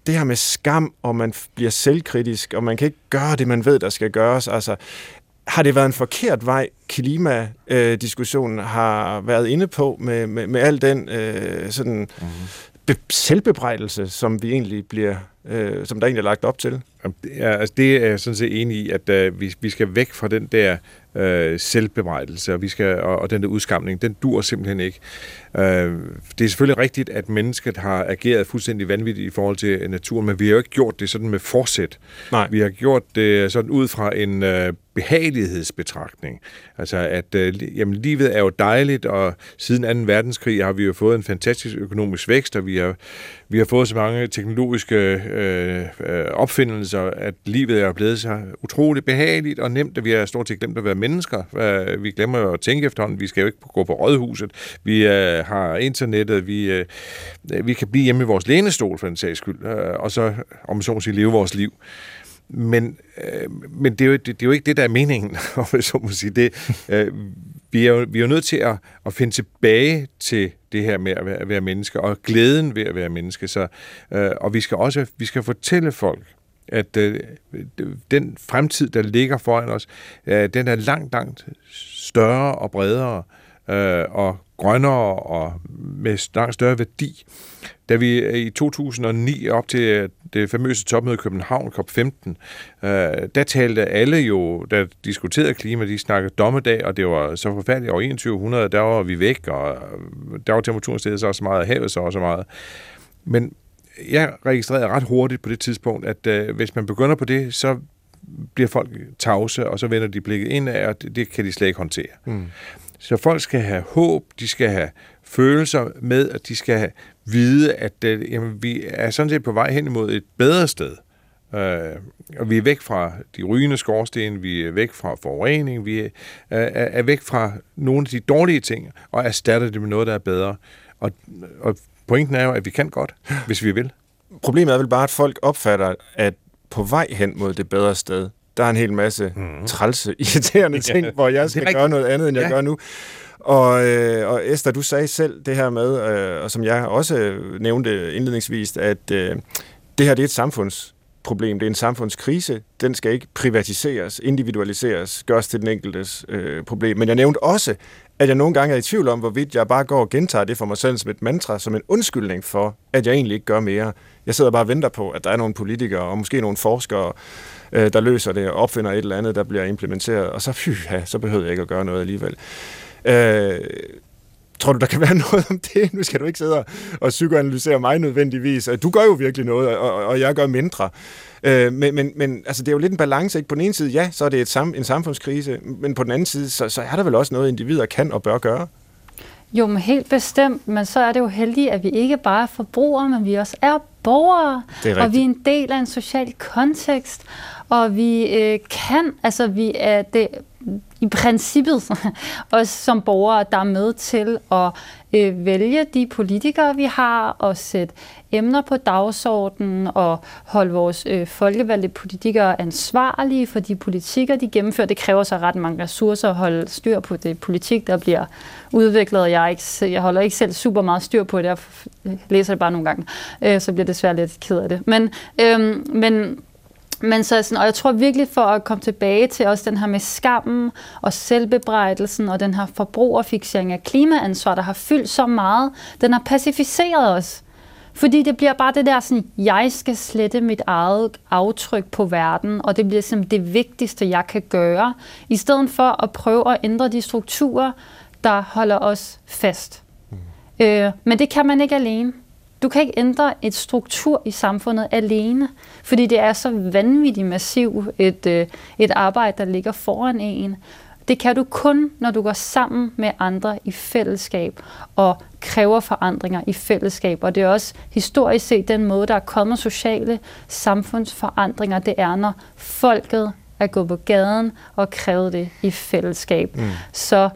det her med skam, og man bliver selvkritisk, og man kan ikke gøre det, man ved, der skal gøres. Altså, har det været en forkert vej, klimadiskussionen har været inde på, med, med, med al den øh, sådan mm-hmm. be- selvbebrejdelse, som vi egentlig bliver, øh, som der egentlig er lagt op til? Ja, altså det er jeg sådan set enig i, at øh, vi, vi skal væk fra den der øh, selvbebrejdelse, og, vi skal, og, og den der udskamning, den dur simpelthen ikke. Øh, det er selvfølgelig rigtigt, at mennesket har ageret fuldstændig vanvittigt i forhold til naturen, men vi har jo ikke gjort det sådan med forsæt. Nej. Vi har gjort det sådan ud fra en øh, behagelighedsbetragtning. Altså, at øh, jamen, livet er jo dejligt, og siden 2. verdenskrig har vi jo fået en fantastisk økonomisk vækst, og vi har, vi har fået så mange teknologiske øh, øh, opfindelser, at livet er blevet så utroligt behageligt og nemt, at vi har stort set glemt at være mennesker. Øh, vi glemmer jo at tænke efterhånden, vi skal jo ikke gå på rådhuset, vi øh, Øh, har internettet, vi, øh, vi kan blive hjemme i vores lænestol for en sags skyld, øh, og så, om så må sige, leve vores liv. Men, øh, men det, er jo, det, det er jo ikke det, der er meningen, om jeg så må sige. Det, øh, vi, er jo, vi er jo nødt til at, at finde tilbage til det her med at være, at være menneske, og glæden ved at være menneske. Så, øh, og vi skal også vi skal fortælle folk, at øh, den fremtid, der ligger foran os, øh, den er langt, langt større og bredere øh, og grønnere og med langt større værdi. Da vi øh, i 2009 op til øh, det famøse topmøde i København, COP15, øh, der talte alle jo, der diskuterede klima, de snakkede dommedag, og det var så forfærdeligt. Over 2100, der var vi væk, og øh, der var temperaturen stedet så også meget, havet så også meget. Men jeg registrerede ret hurtigt på det tidspunkt, at øh, hvis man begynder på det, så bliver folk tavse, og så vender de blikket ind af, og det, det kan de slet ikke håndtere. Mm. Så folk skal have håb, de skal have følelser med, at de skal have vide, at det, jamen, vi er sådan set på vej hen imod et bedre sted. Øh, og vi er væk fra de rygende skorsten, vi er væk fra forurening, vi er, er, er væk fra nogle af de dårlige ting, og erstatter det med noget, der er bedre. Og, og pointen er jo, at vi kan godt, hvis vi vil. Problemet er vel bare, at folk opfatter, at på vej hen mod det bedre sted, der er en hel masse mm. trælse, irriterende ting, hvor jeg skal gøre noget andet, end jeg ja. gør nu. Og, øh, og Esther, du sagde selv det her med, øh, og som jeg også nævnte indledningsvis, at øh, det her det er et samfundsproblem, det er en samfundskrise, den skal ikke privatiseres, individualiseres, gøres til den enkeltes øh, problem. Men jeg nævnte også, at jeg nogle gange er i tvivl om, hvorvidt jeg bare går og gentager det for mig selv som et mantra, som en undskyldning for, at jeg egentlig ikke gør mere. Jeg sidder bare og venter på, at der er nogle politikere og måske nogle forskere, øh, der løser det og opfinder et eller andet, der bliver implementeret, og så, fy, så behøver jeg ikke at gøre noget alligevel. Øh, tror du, der kan være noget om det? Nu skal du ikke sidde og psykoanalysere mig nødvendigvis. Øh, du gør jo virkelig noget, og, og jeg gør mindre. Øh, men, men, men altså, det er jo lidt en balance. Ikke? På den ene side, ja, så er det et sam, en samfundskrise, men på den anden side, så, så er der vel også noget, individer kan og bør gøre. Jo, men helt bestemt, men så er det jo heldigt, at vi ikke bare er forbrugere, men vi også er borgere, og vi er en del af en social kontekst, og vi øh, kan, altså vi er det, i princippet os som borgere, der er med til at øh, vælge de politikere, vi har, og sætte emner på dagsordenen og holde vores øh, folkevalgte politikere ansvarlige for de politikker, de gennemfører. Det kræver så ret mange ressourcer at holde styr på det politik, der bliver udviklet. Jeg, er ikke, jeg holder ikke selv super meget styr på det. Jeg læser det bare nogle gange, øh, så bliver det svært lidt ked af det. Men, øh, men men så sådan, og jeg tror virkelig for at komme tilbage til også den her med skammen og selvbebrejdelsen og den her forbrugerfixering af klimaansvar, der har fyldt så meget, den har pacificeret os. Fordi det bliver bare det der sådan, jeg skal slette mit eget aftryk på verden, og det bliver simpelthen det vigtigste, jeg kan gøre, i stedet for at prøve at ændre de strukturer, der holder os fast. Mm. Øh, men det kan man ikke alene. Du kan ikke ændre et struktur i samfundet alene, fordi det er så vanvittigt massivt et, øh, et arbejde, der ligger foran en. Det kan du kun, når du går sammen med andre i fællesskab og kræver forandringer i fællesskab. Og det er også historisk set den måde, der er kommet sociale samfundsforandringer, det er, når folket er gået på gaden og krævet det i fællesskab. Mm. Så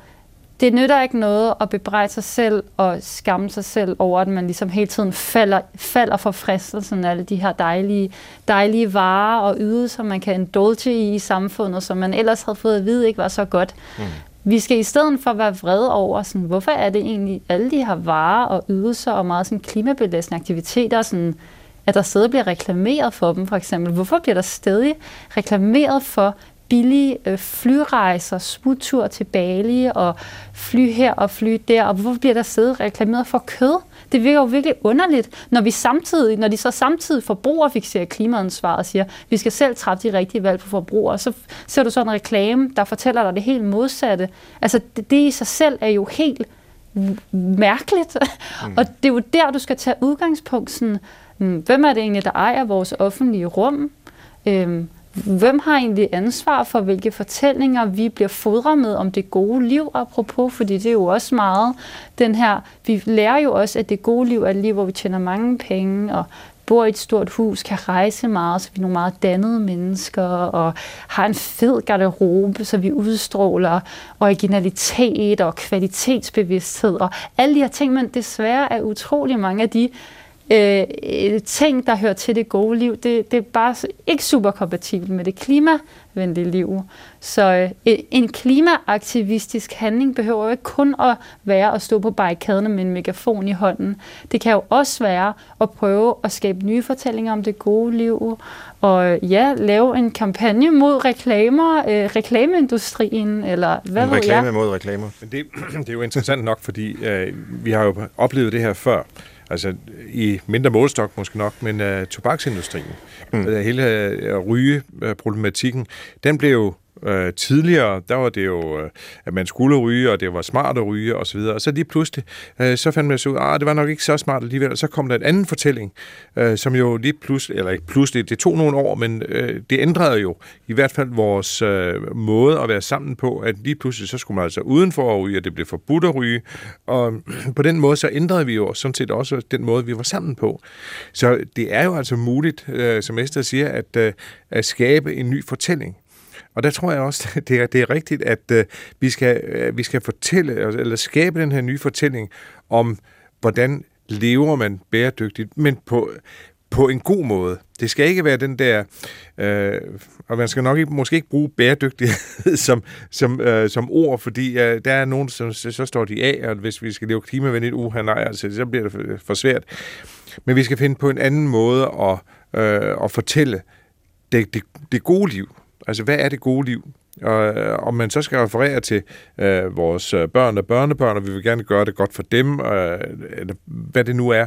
det nytter ikke noget at bebrejde sig selv og skamme sig selv over, at man ligesom hele tiden falder, falder for fristelsen af alle de her dejlige, dejlige varer og ydelser, man kan indulge i i samfundet, som man ellers havde fået at vide ikke var så godt. Mm. Vi skal i stedet for være vrede over, sådan, hvorfor er det egentlig alle de her varer og ydelser og meget sådan klimabelastende aktiviteter, sådan, at der stadig bliver reklameret for dem, for eksempel. Hvorfor bliver der stadig reklameret for billige øh, flyrejser, smuttur til Bali og fly her og fly der, og hvorfor bliver der siddet reklameret for kød? Det virker jo virkelig underligt, når vi samtidig, når de så samtidig forbruger fikserer klimaansvar og siger, vi skal selv træffe de rigtige valg på forbrugere, så ser du sådan en reklame, der fortæller dig det helt modsatte. Altså det, det i sig selv er jo helt mærkeligt, mm. og det er jo der, du skal tage udgangspunkt sådan, hmm, hvem er det egentlig, der ejer vores offentlige rum? Øhm, hvem har egentlig ansvar for, hvilke fortællinger vi bliver fodret med om det gode liv, apropos, fordi det er jo også meget den her, vi lærer jo også, at det gode liv er et liv, hvor vi tjener mange penge, og bor i et stort hus, kan rejse meget, så vi er nogle meget dannede mennesker, og har en fed garderobe, så vi udstråler originalitet og kvalitetsbevidsthed, og alle de her ting, men desværre er utrolig mange af de øh, ting, der hører til det gode liv, det, det er bare ikke super kompatibelt med det klimavenlige liv. Så øh, en klimaaktivistisk handling behøver jo ikke kun at være at stå på barrikaderne med en megafon i hånden. Det kan jo også være at prøve at skabe nye fortællinger om det gode liv, og ja, lave en kampagne mod reklamer, øh, reklameindustrien, eller hvad en ved reklame jeg. mod reklamer. Men det, det er jo interessant nok, fordi øh, vi har jo oplevet det her før. Altså i mindre målstok måske nok, men uh, tobaksindustrien, mm. uh, hele uh, rygeproblematikken, den blev jo Øh, tidligere, der var det jo, øh, at man skulle ryge, og det var smart at ryge, osv. Og så lige pludselig, øh, så fandt man så ud, at det var nok ikke så smart alligevel. Og så kom der en anden fortælling, øh, som jo lige pludselig, eller ikke pludselig, det tog nogle år, men øh, det ændrede jo i hvert fald vores øh, måde at være sammen på, at lige pludselig, så skulle man altså udenfor at ryge, og det blev forbudt at ryge. Og på den måde, så ændrede vi jo sådan set også den måde, vi var sammen på. Så det er jo altså muligt, øh, som Esther siger, at, øh, at skabe en ny fortælling. Og der tror jeg også, det er, det er rigtigt, at øh, vi, skal, øh, vi skal fortælle, altså, eller skabe den her nye fortælling om, hvordan lever man bæredygtigt, men på, på en god måde. Det skal ikke være den der, øh, og man skal nok ikke, måske ikke bruge bæredygtighed som, som, øh, som ord, fordi øh, der er nogen, som så står de af, og hvis vi skal leve klimavenligt, uha nej, altså, så bliver det øh, for, svært. Men vi skal finde på en anden måde at, øh, at fortælle det, det, det gode liv, Altså, hvad er det gode liv? Og øh, om man så skal referere til øh, vores øh, børn og børnebørn, og vi vil gerne gøre det godt for dem, øh, eller hvad det nu er,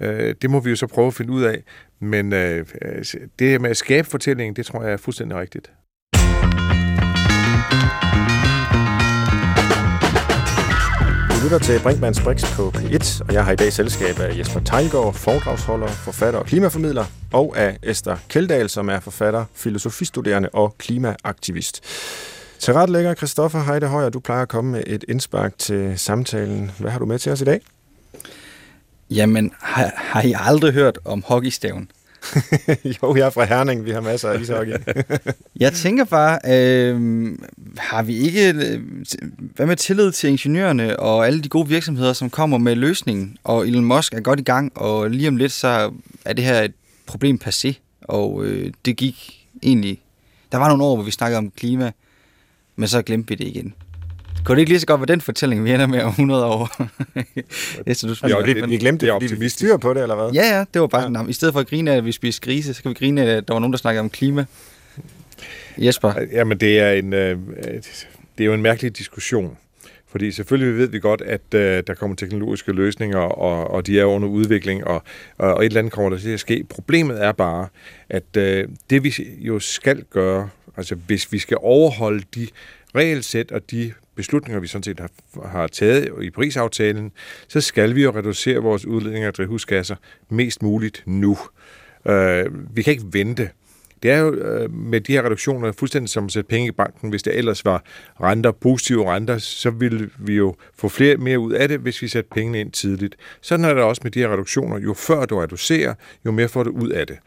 øh, det må vi jo så prøve at finde ud af. Men øh, øh det med at skabe fortællingen, det tror jeg er fuldstændig rigtigt. Lytter til Brinkmanns Brix på P1, og jeg har i dag selskab af Jesper Tejlgaard, foredragsholder, forfatter og klimaformidler, og af Esther Keldahl, som er forfatter, filosofistuderende og klimaaktivist. Til ret lægger Christoffer Heide Højer, du plejer at komme med et indspark til samtalen. Hvad har du med til os i dag? Jamen, har, har I aldrig hørt om hockeystaven? jo, jeg er fra Herning. Vi har masser af ishockey. jeg tænker bare, øh, har vi ikke... Øh, hvad med tillid til ingeniørerne og alle de gode virksomheder, som kommer med løsningen? Og Elon Musk er godt i gang, og lige om lidt, så er det her et problem passé. Og øh, det gik egentlig... Der var nogle år, hvor vi snakkede om klima, men så glemte vi det igen. Kunne det ikke lige så godt være den fortælling, vi ender med om 100 år? Efter, du jo, det, vi glemte det, fordi vi styrer på det, eller hvad? Ja, ja, det var bare ja. sådan, i stedet for at grine af, at vi spiser grise, så kan vi grine af, at der var nogen, der snakkede om klima. Jesper? Jamen, det er, en, øh, det er jo en mærkelig diskussion. Fordi selvfølgelig ved vi godt, at øh, der kommer teknologiske løsninger, og, og de er under udvikling, og, og, og et eller andet kommer der til at ske. Problemet er bare, at øh, det vi jo skal gøre, altså hvis vi skal overholde de regelsæt og de beslutninger, vi sådan set har, har taget i prisaftalen, så skal vi jo reducere vores udledninger af drivhusgasser mest muligt nu. Øh, vi kan ikke vente. Det er jo øh, med de her reduktioner fuldstændig som at sætte penge i banken. Hvis det ellers var renter, positive renter, så ville vi jo få flere, mere ud af det, hvis vi satte pengene ind tidligt. Sådan er det også med de her reduktioner. Jo før du reducerer, jo mere får du ud af det.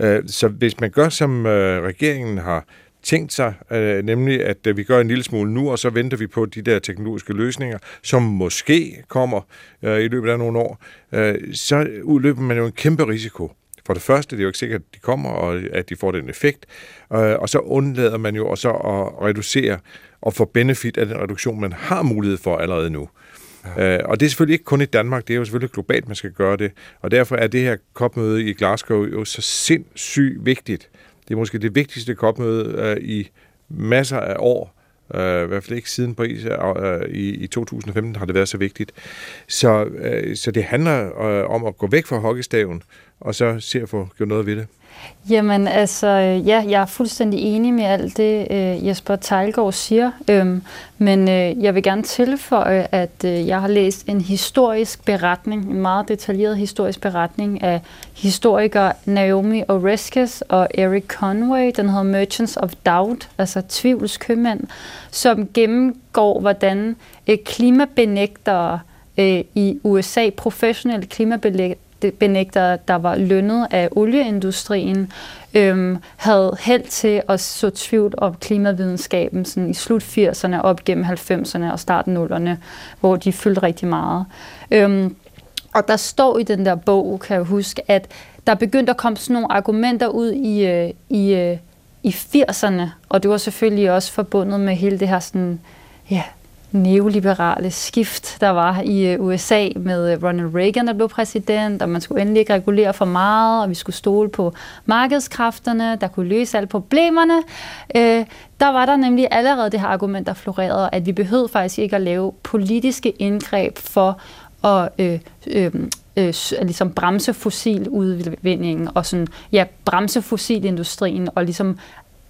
Øh, så hvis man gør, som øh, regeringen har tænkt sig, øh, nemlig at øh, vi gør en lille smule nu, og så venter vi på de der teknologiske løsninger, som måske kommer øh, i løbet af nogle år, øh, så udløber man jo en kæmpe risiko. For det første, det er jo ikke sikkert, at de kommer, og at de får den effekt, øh, og så undlader man jo også at reducere og få benefit af den reduktion, man har mulighed for allerede nu. Ja. Øh, og det er selvfølgelig ikke kun i Danmark, det er jo selvfølgelig globalt, man skal gøre det. Og derfor er det her kopmøde i Glasgow jo så sindssygt vigtigt. Det er måske det vigtigste kopmøde øh, i masser af år. Øh, I hvert fald ikke siden Paris øh, øh i, i 2015 har det været så vigtigt. Så, øh, så det handler øh, om at gå væk fra hockeystaven, og så se at få gjort noget ved det. Jamen altså, øh, ja, jeg er fuldstændig enig med alt det, øh, Jesper Tejlgaard siger. Øhm, men øh, jeg vil gerne tilføje, at øh, jeg har læst en historisk beretning, en meget detaljeret historisk beretning af historikere Naomi Oreskes og Eric Conway. Den hedder Merchants of Doubt, altså tvivlskøbmænd, som gennemgår, hvordan øh, klimabenægtere øh, i USA, professionelle klimabenægtere, benægter, der var lønnet af olieindustrien, øhm, havde held til at så tvivl om klimavidenskaben sådan i slut 80'erne, op gennem 90'erne og starten 0'erne, hvor de fyldte rigtig meget. Øhm, og der står i den der bog, kan jeg huske, at der begyndte at komme sådan nogle argumenter ud i, øh, i, øh, i 80'erne, og det var selvfølgelig også forbundet med hele det her sådan, ja, neoliberale skift, der var i øh, USA med øh, Ronald Reagan, der blev præsident, og man skulle endelig ikke regulere for meget, og vi skulle stole på markedskræfterne, der kunne løse alle problemerne. Øh, der var der nemlig allerede det her argument, der florerede, at vi behøvede faktisk ikke at lave politiske indgreb for at øh, øhm, øh, øh, ligesom bremse fossiludvindingen og sådan, ja, bremse fossilindustrien og ligesom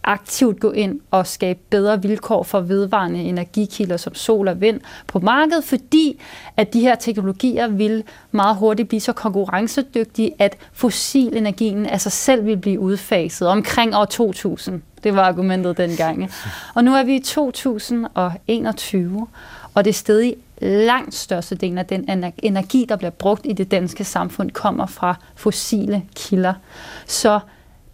aktivt gå ind og skabe bedre vilkår for vedvarende energikilder som sol og vind på markedet, fordi at de her teknologier vil meget hurtigt blive så konkurrencedygtige, at fossilenergien af sig selv vil blive udfaset omkring år 2000. Det var argumentet dengang. Og nu er vi i 2021, og det er stadig langt størstedelen af den energi, der bliver brugt i det danske samfund, kommer fra fossile kilder. Så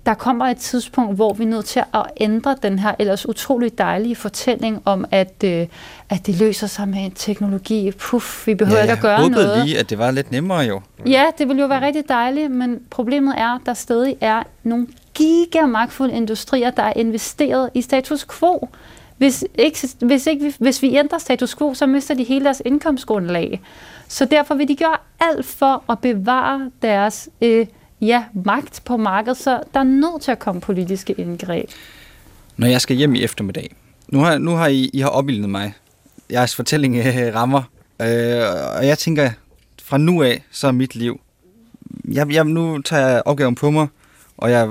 der kommer et tidspunkt, hvor vi er nødt til at ændre den her ellers utrolig dejlige fortælling om, at, øh, at det løser sig med en teknologi. Puff, vi behøver ja, ikke at gøre noget. Jeg lige, at det var lidt nemmere jo. Ja, det ville jo være rigtig dejligt, men problemet er, at der stadig er nogle gigamagtfulde industrier, der er investeret i status quo. Hvis, ikke, hvis, ikke, hvis vi ændrer status quo, så mister de hele deres indkomstgrundlag. Så derfor vil de gøre alt for at bevare deres øh, ja, magt på markedet, så der er nødt til at komme politiske indgreb. Når jeg skal hjem i eftermiddag, nu har, nu har I, I har opbildet mig. Jeres fortælling øh, rammer, øh, og jeg tænker, fra nu af, så er mit liv. Jeg, jeg, nu tager jeg opgaven på mig, og jeg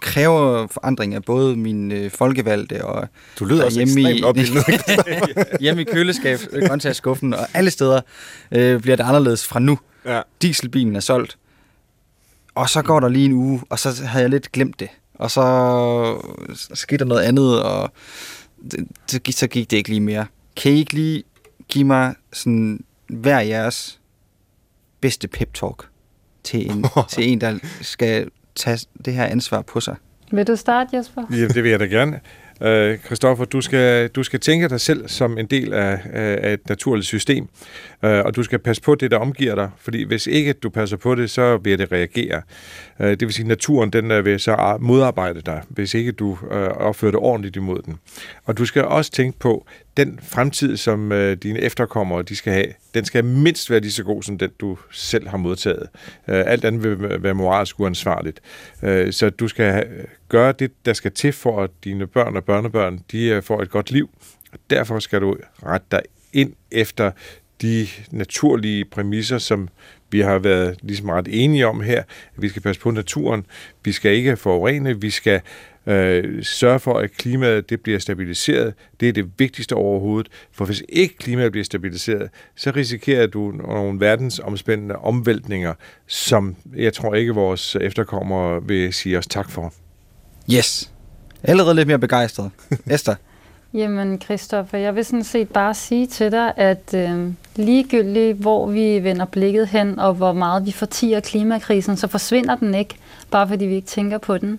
kræver forandring af både min øh, folkevalgte og du lyder også hjemme i, hjemme i køleskab, grøntsagsskuffen og alle steder øh, bliver det anderledes fra nu. Ja. Dieselbilen er solgt. Og så går der lige en uge, og så havde jeg lidt glemt det. Og så skete der noget andet, og det, så gik det ikke lige mere. Kan I ikke lige give mig sådan hver jeres bedste pep-talk til en, til en, der skal tage det her ansvar på sig? Vil du starte, Jesper? Ja, det vil jeg da gerne. Øh, Kristoffer, uh, du skal, du skal tænke dig selv som en del af, af et naturligt system, øh, og du skal passe på det, der omgiver dig, fordi hvis ikke du passer på det, så vil det reagere. Øh, det vil sige, at naturen den øh, vil så modarbejde dig, hvis ikke du øh, opfører det ordentligt imod den. Og du skal også tænke på, den fremtid, som øh, dine efterkommere de skal have, den skal mindst være lige så god, som den du selv har modtaget. Øh, alt andet vil være moralsk uansvarligt. Øh, så du skal gøre det, der skal til for, at dine børn og børnebørn de øh, får et godt liv. Og derfor skal du rette dig ind efter de naturlige præmisser, som vi har været ligesom ret enige om her. Vi skal passe på naturen, vi skal ikke forurene, vi skal øh, sørge for, at klimaet det bliver stabiliseret. Det er det vigtigste overhovedet. For hvis ikke klimaet bliver stabiliseret, så risikerer du nogle verdensomspændende omvæltninger, som jeg tror ikke vores efterkommere vil sige os tak for. Yes. Allerede lidt mere begejstret. Esther? Jamen, Christoffer, jeg vil sådan set bare sige til dig, at øh, ligegyldigt hvor vi vender blikket hen, og hvor meget vi fortiger klimakrisen, så forsvinder den ikke, bare fordi vi ikke tænker på den.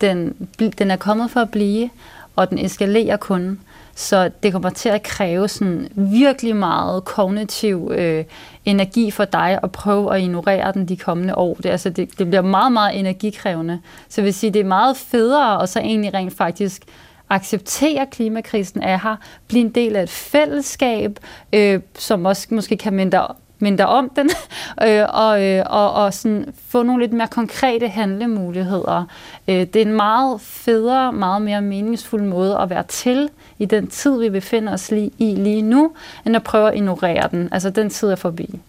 Den, den er kommet for at blive, og den eskalerer kun. Så det kommer til at kræve sådan virkelig meget kognitiv øh, energi for dig at prøve at ignorere den de kommende år. Det, altså, det, det bliver meget, meget energikrævende. Så jeg vil sige, det er meget federe at så egentlig rent faktisk acceptere klimakrisen er her, blive en del af et fællesskab, øh, som også måske kan mindre mindre om den, øh, og, øh, og, og sådan få nogle lidt mere konkrete handlemuligheder. Øh, det er en meget federe, meget mere meningsfuld måde at være til i den tid, vi befinder os lige, i lige nu, end at prøve at ignorere den. Altså, den tid er forbi.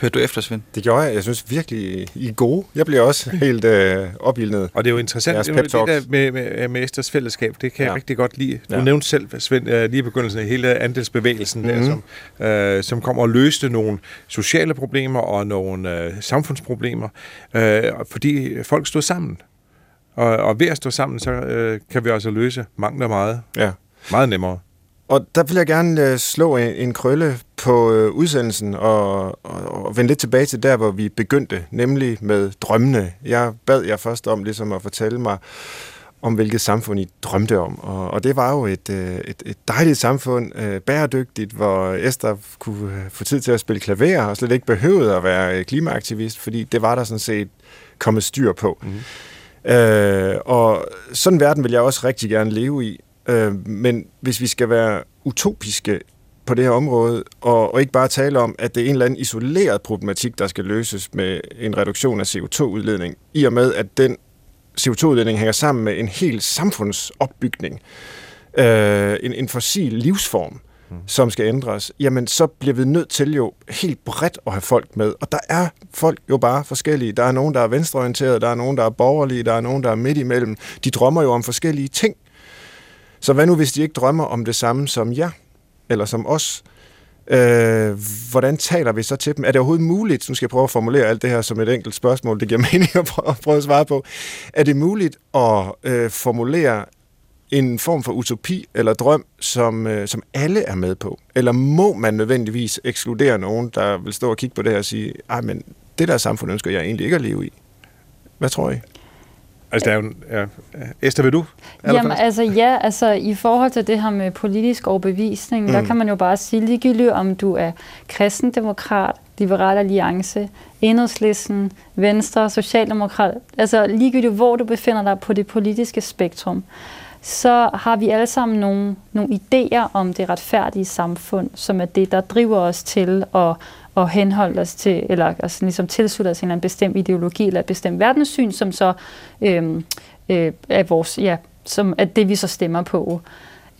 Hørte du efter, Svend? Det gjorde jeg. Jeg synes virkelig, I er gode. Jeg bliver også helt øh, opildnet. Og det er jo interessant, det, det der med, med, med Esters fællesskab, det kan ja. jeg rigtig godt lide. Du ja. nævnte selv, Svend, lige i begyndelsen af hele andelsbevægelsen, mm-hmm. der, som, øh, som kommer og løste nogle sociale problemer og nogle øh, samfundsproblemer, øh, fordi folk stod sammen. Og, og ved at stå sammen, så øh, kan vi altså løse mangt og meget. Ja. Meget nemmere. Og der vil jeg gerne øh, slå en, krølle på øh, udsendelsen og, og, og vende lidt tilbage til der, hvor vi begyndte, nemlig med drømmene. Jeg bad jer først om ligesom at fortælle mig, om hvilket samfund I drømte om. Og, og det var jo et, øh, et, et dejligt samfund, bæredygtigt, hvor Esther kunne få tid til at spille klaver og slet ikke behøvede at være klimaaktivist, fordi det var der sådan set kommet styr på. Mm. Øh, og sådan en verden vil jeg også rigtig gerne leve i. Øh, men hvis vi skal være utopiske på det her område, og, og ikke bare tale om, at det er en eller anden isoleret problematik, der skal løses med en reduktion af CO2-udledning, i og med, at den CO2-udledning hænger sammen med en hel samfundsopbygning, øh, en, en fossil livsform, mm. som skal ændres, jamen så bliver vi nødt til jo helt bredt at have folk med. Og der er folk jo bare forskellige. Der er nogen, der er venstreorienterede, der er nogen, der er borgerlige, der er nogen, der er midt imellem. De drømmer jo om forskellige ting. Så hvad nu, hvis de ikke drømmer om det samme som jer, eller som os? Øh, hvordan taler vi så til dem? Er det overhovedet muligt, nu skal jeg prøve at formulere alt det her som et enkelt spørgsmål, det giver mening at prøve, at, prøve at svare på, er det muligt at øh, formulere en form for utopi eller drøm, som, øh, som alle er med på? Eller må man nødvendigvis ekskludere nogen, der vil stå og kigge på det her og sige, ej, men det der samfund ønsker jeg egentlig ikke at leve i? Hvad tror I? Altså, der er jo, ja. Esther, vil du? Jamen, altså ja, altså i forhold til det her med politisk overbevisning, mm. der kan man jo bare sige ligegyldigt, om du er kristendemokrat, liberal alliance, enhedslisten, venstre, socialdemokrat, altså ligegyldigt hvor du befinder dig på det politiske spektrum, så har vi alle sammen nogle, nogle idéer om det retfærdige samfund, som er det, der driver os til at at henholde os til, eller altså ligesom tilslutte os en eller anden bestemt ideologi eller et bestemt verdenssyn, som så øh, øh, er vores, ja, som er det, vi så stemmer på.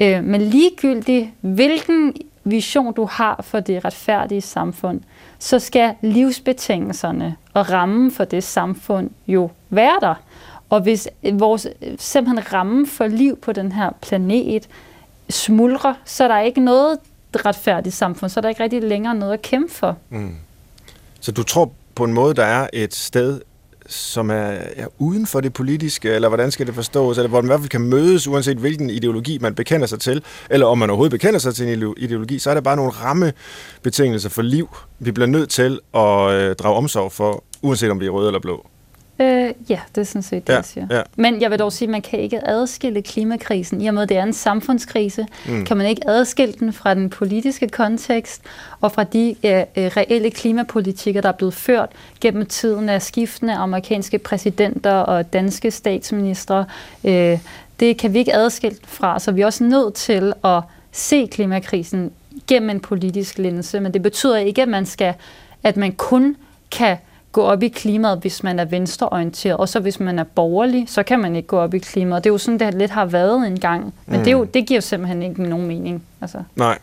Øh, men ligegyldigt, hvilken vision du har for det retfærdige samfund, så skal livsbetingelserne og rammen for det samfund jo være der. Og hvis øh, vores øh, simpelthen ramme for liv på den her planet smuldrer, så er der ikke noget, retfærdigt samfund, så er der ikke rigtig længere noget at kæmpe for. Mm. Så du tror på en måde, der er et sted, som er, er uden for det politiske, eller hvordan skal det forstås, eller hvor man i hvert fald kan mødes, uanset hvilken ideologi man bekender sig til, eller om man overhovedet bekender sig til en ideologi, så er der bare nogle rammebetingelser for liv, vi bliver nødt til at øh, drage omsorg for, uanset om vi er røde eller blå. Øh, ja, det er sådan set det, ja, jeg siger. Ja. Men jeg vil dog sige, at man kan ikke adskille klimakrisen. I og med, at det er en samfundskrise, mm. kan man ikke adskille den fra den politiske kontekst og fra de øh, reelle klimapolitikker, der er blevet ført gennem tiden af skiftende amerikanske præsidenter og danske statsministre. Øh, det kan vi ikke adskille fra, så vi er også nødt til at se klimakrisen gennem en politisk linse. Men det betyder ikke, at man skal, at man kun kan gå op i klimaet, hvis man er venstreorienteret. Og så hvis man er borgerlig, så kan man ikke gå op i klimaet. Det er jo sådan, det lidt har været en gang. Men mm. det, er jo, det giver simpelthen ikke nogen mening. Altså. Nej.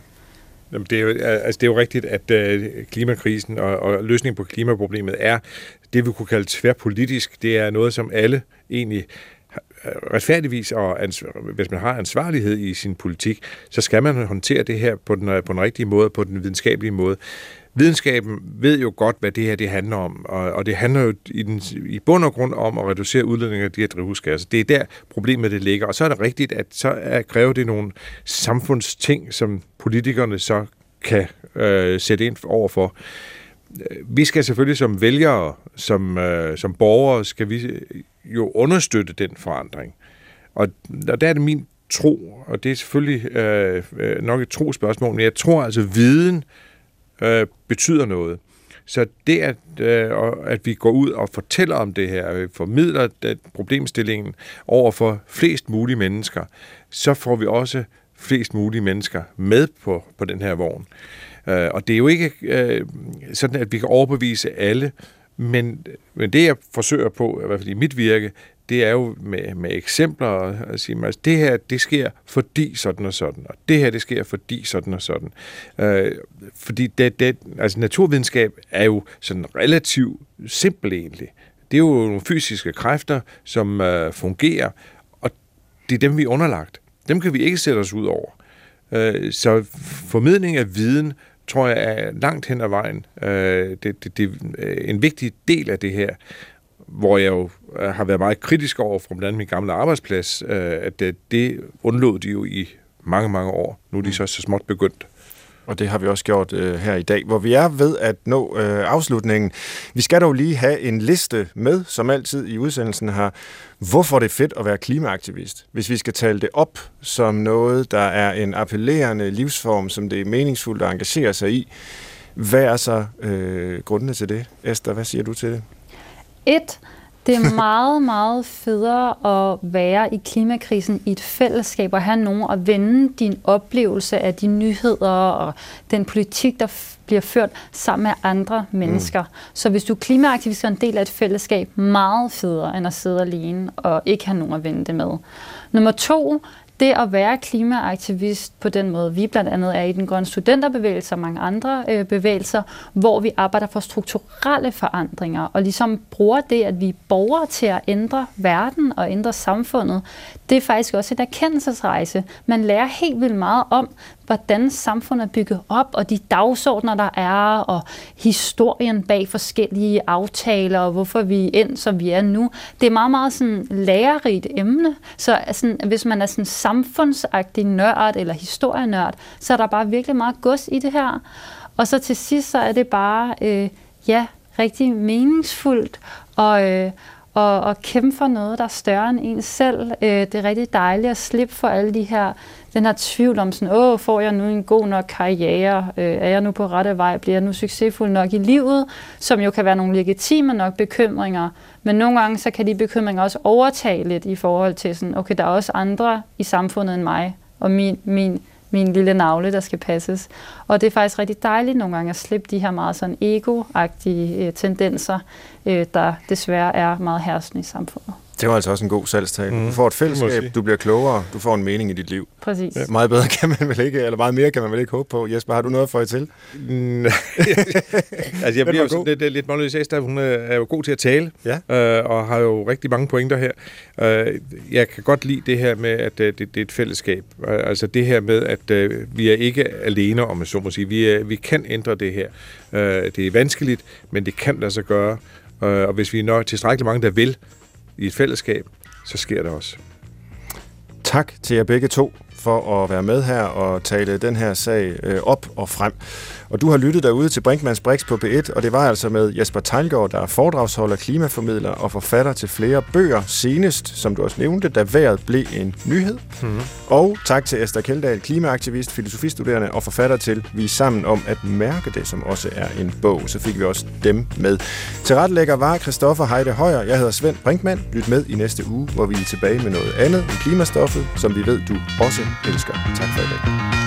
Jamen, det, er jo, altså, det er jo rigtigt, at uh, klimakrisen og, og løsningen på klimaproblemet er det, vi kunne kalde tværpolitisk. Det er noget, som alle egentlig retfærdigvis, og hvis man har ansvarlighed i sin politik, så skal man håndtere det her på den, på den rigtige måde, på den videnskabelige måde videnskaben ved jo godt, hvad det her det handler om, og, og det handler jo i, den, i bund og grund om at reducere udledningen af de her drivhusgasser. Det er der problemet det ligger, og så er det rigtigt, at så er, kræver det nogle samfundsting, som politikerne så kan øh, sætte ind overfor. Vi skal selvfølgelig som vælgere, som, øh, som borgere, skal vi jo understøtte den forandring. Og, og der er det min tro, og det er selvfølgelig øh, øh nok et trospørgsmål, men jeg tror altså, viden øh, Øh, betyder noget. Så det, at, øh, at vi går ud og fortæller om det her, øh, formidler den problemstillingen over for flest mulige mennesker, så får vi også flest mulige mennesker med på, på den her vogn. Øh, og det er jo ikke øh, sådan, at vi kan overbevise alle, men, men det, jeg forsøger på, i hvert fald i mit virke, det er jo med, med eksempler at sige, at det her, det sker fordi sådan og sådan, og det her, det sker fordi sådan og sådan. Øh, fordi det, det, altså naturvidenskab er jo sådan relativt simpel egentlig. Det er jo nogle fysiske kræfter, som øh, fungerer, og det er dem, vi er underlagt. Dem kan vi ikke sætte os ud over. Øh, så formidling af viden tror jeg er langt hen ad vejen. Øh, det, det, det er en vigtig del af det her hvor jeg jo øh, har været meget kritisk over fra blandt andet min gamle arbejdsplads, øh, at øh, det undlod de jo i mange, mange år. Nu er de så så småt begyndt. Og det har vi også gjort øh, her i dag, hvor vi er ved at nå øh, afslutningen. Vi skal dog lige have en liste med, som altid i udsendelsen her, hvorfor det er fedt at være klimaaktivist. Hvis vi skal tale det op som noget, der er en appellerende livsform, som det er meningsfuldt at engagere sig i, hvad er så øh, grundene til det? Esther, hvad siger du til det? Et, det er meget, meget federe at være i klimakrisen i et fællesskab og have nogen at vende din oplevelse af de nyheder og den politik, der bliver ført sammen med andre mennesker. Mm. Så hvis du er klimaaktivist og en del af et fællesskab, meget federe end at sidde alene og ikke have nogen at vende det med. Nummer to, det at være klimaaktivist på den måde, vi blandt andet er i den grønne studenterbevægelse og mange andre øh, bevægelser, hvor vi arbejder for strukturelle forandringer og ligesom bruger det, at vi er borgere til at ændre verden og ændre samfundet, det er faktisk også et erkendelsesrejse. Man lærer helt vildt meget om, hvordan samfundet er bygget op, og de dagsordner, der er, og historien bag forskellige aftaler, og hvorfor vi er ind, som vi er nu. Det er meget, meget sådan lærerigt emne. Så sådan, hvis man er sådan samfundsagtig nørd eller historienørd, så er der bare virkelig meget gods i det her. Og så til sidst, så er det bare, øh, ja, rigtig meningsfuldt, og, øh, og, og kæmpe for noget, der er større end en selv. Øh, det er rigtig dejligt at slippe for alle de her, den her tvivl om sådan, åh, får jeg nu en god nok karriere? Øh, er jeg nu på rette vej? Bliver jeg nu succesfuld nok i livet? Som jo kan være nogle legitime nok bekymringer. Men nogle gange, så kan de bekymringer også overtage lidt i forhold til sådan, okay, der er også andre i samfundet end mig, og min, min, min lille navle, der skal passes. Og det er faktisk rigtig dejligt nogle gange at slippe de her meget sådan ego-agtige øh, tendenser, øh, der desværre er meget herskende i samfundet. Det var altså også en god salgstale. Mm. Du får et fællesskab, du bliver klogere, du får en mening i dit liv. Præcis. Ja. Meget bedre kan man vel ikke, eller meget mere kan man vel ikke håbe på. Jesper, har du noget for jer til? Mm, altså, jeg bliver jo sådan lidt, lidt målløs. Esther, hun er jo god til at tale, ja. øh, og har jo rigtig mange pointer her. Øh, jeg kan godt lide det her med, at øh, det, det er et fællesskab. Altså det her med, at øh, vi er ikke alene, om man så må sige. Vi, er, vi kan ændre det her. Øh, det er vanskeligt, men det kan lade sig gøre. Øh, og hvis vi er nok tilstrækkeligt mange, der vil, i et fællesskab, så sker det også. Tak til jer begge to for at være med her og tale den her sag øh, op og frem. Og du har lyttet derude til Brinkmanns Brix på P1, og det var altså med Jesper Tejlgaard, der er foredragsholder, klimaformidler og forfatter til flere bøger, senest, som du også nævnte, da vejret blev en nyhed. Mm-hmm. Og tak til Esther Keldahl, klimaaktivist, filosofistuderende og forfatter til Vi er sammen om at mærke det, som også er en bog. Så fik vi også dem med. Til retlægger var Christoffer Heide Højer. Jeg hedder Svend Brinkmann. Lyt med i næste uge, hvor vi er tilbage med noget andet end klimastoffet, som vi ved, du også elsker. Tak for i dag.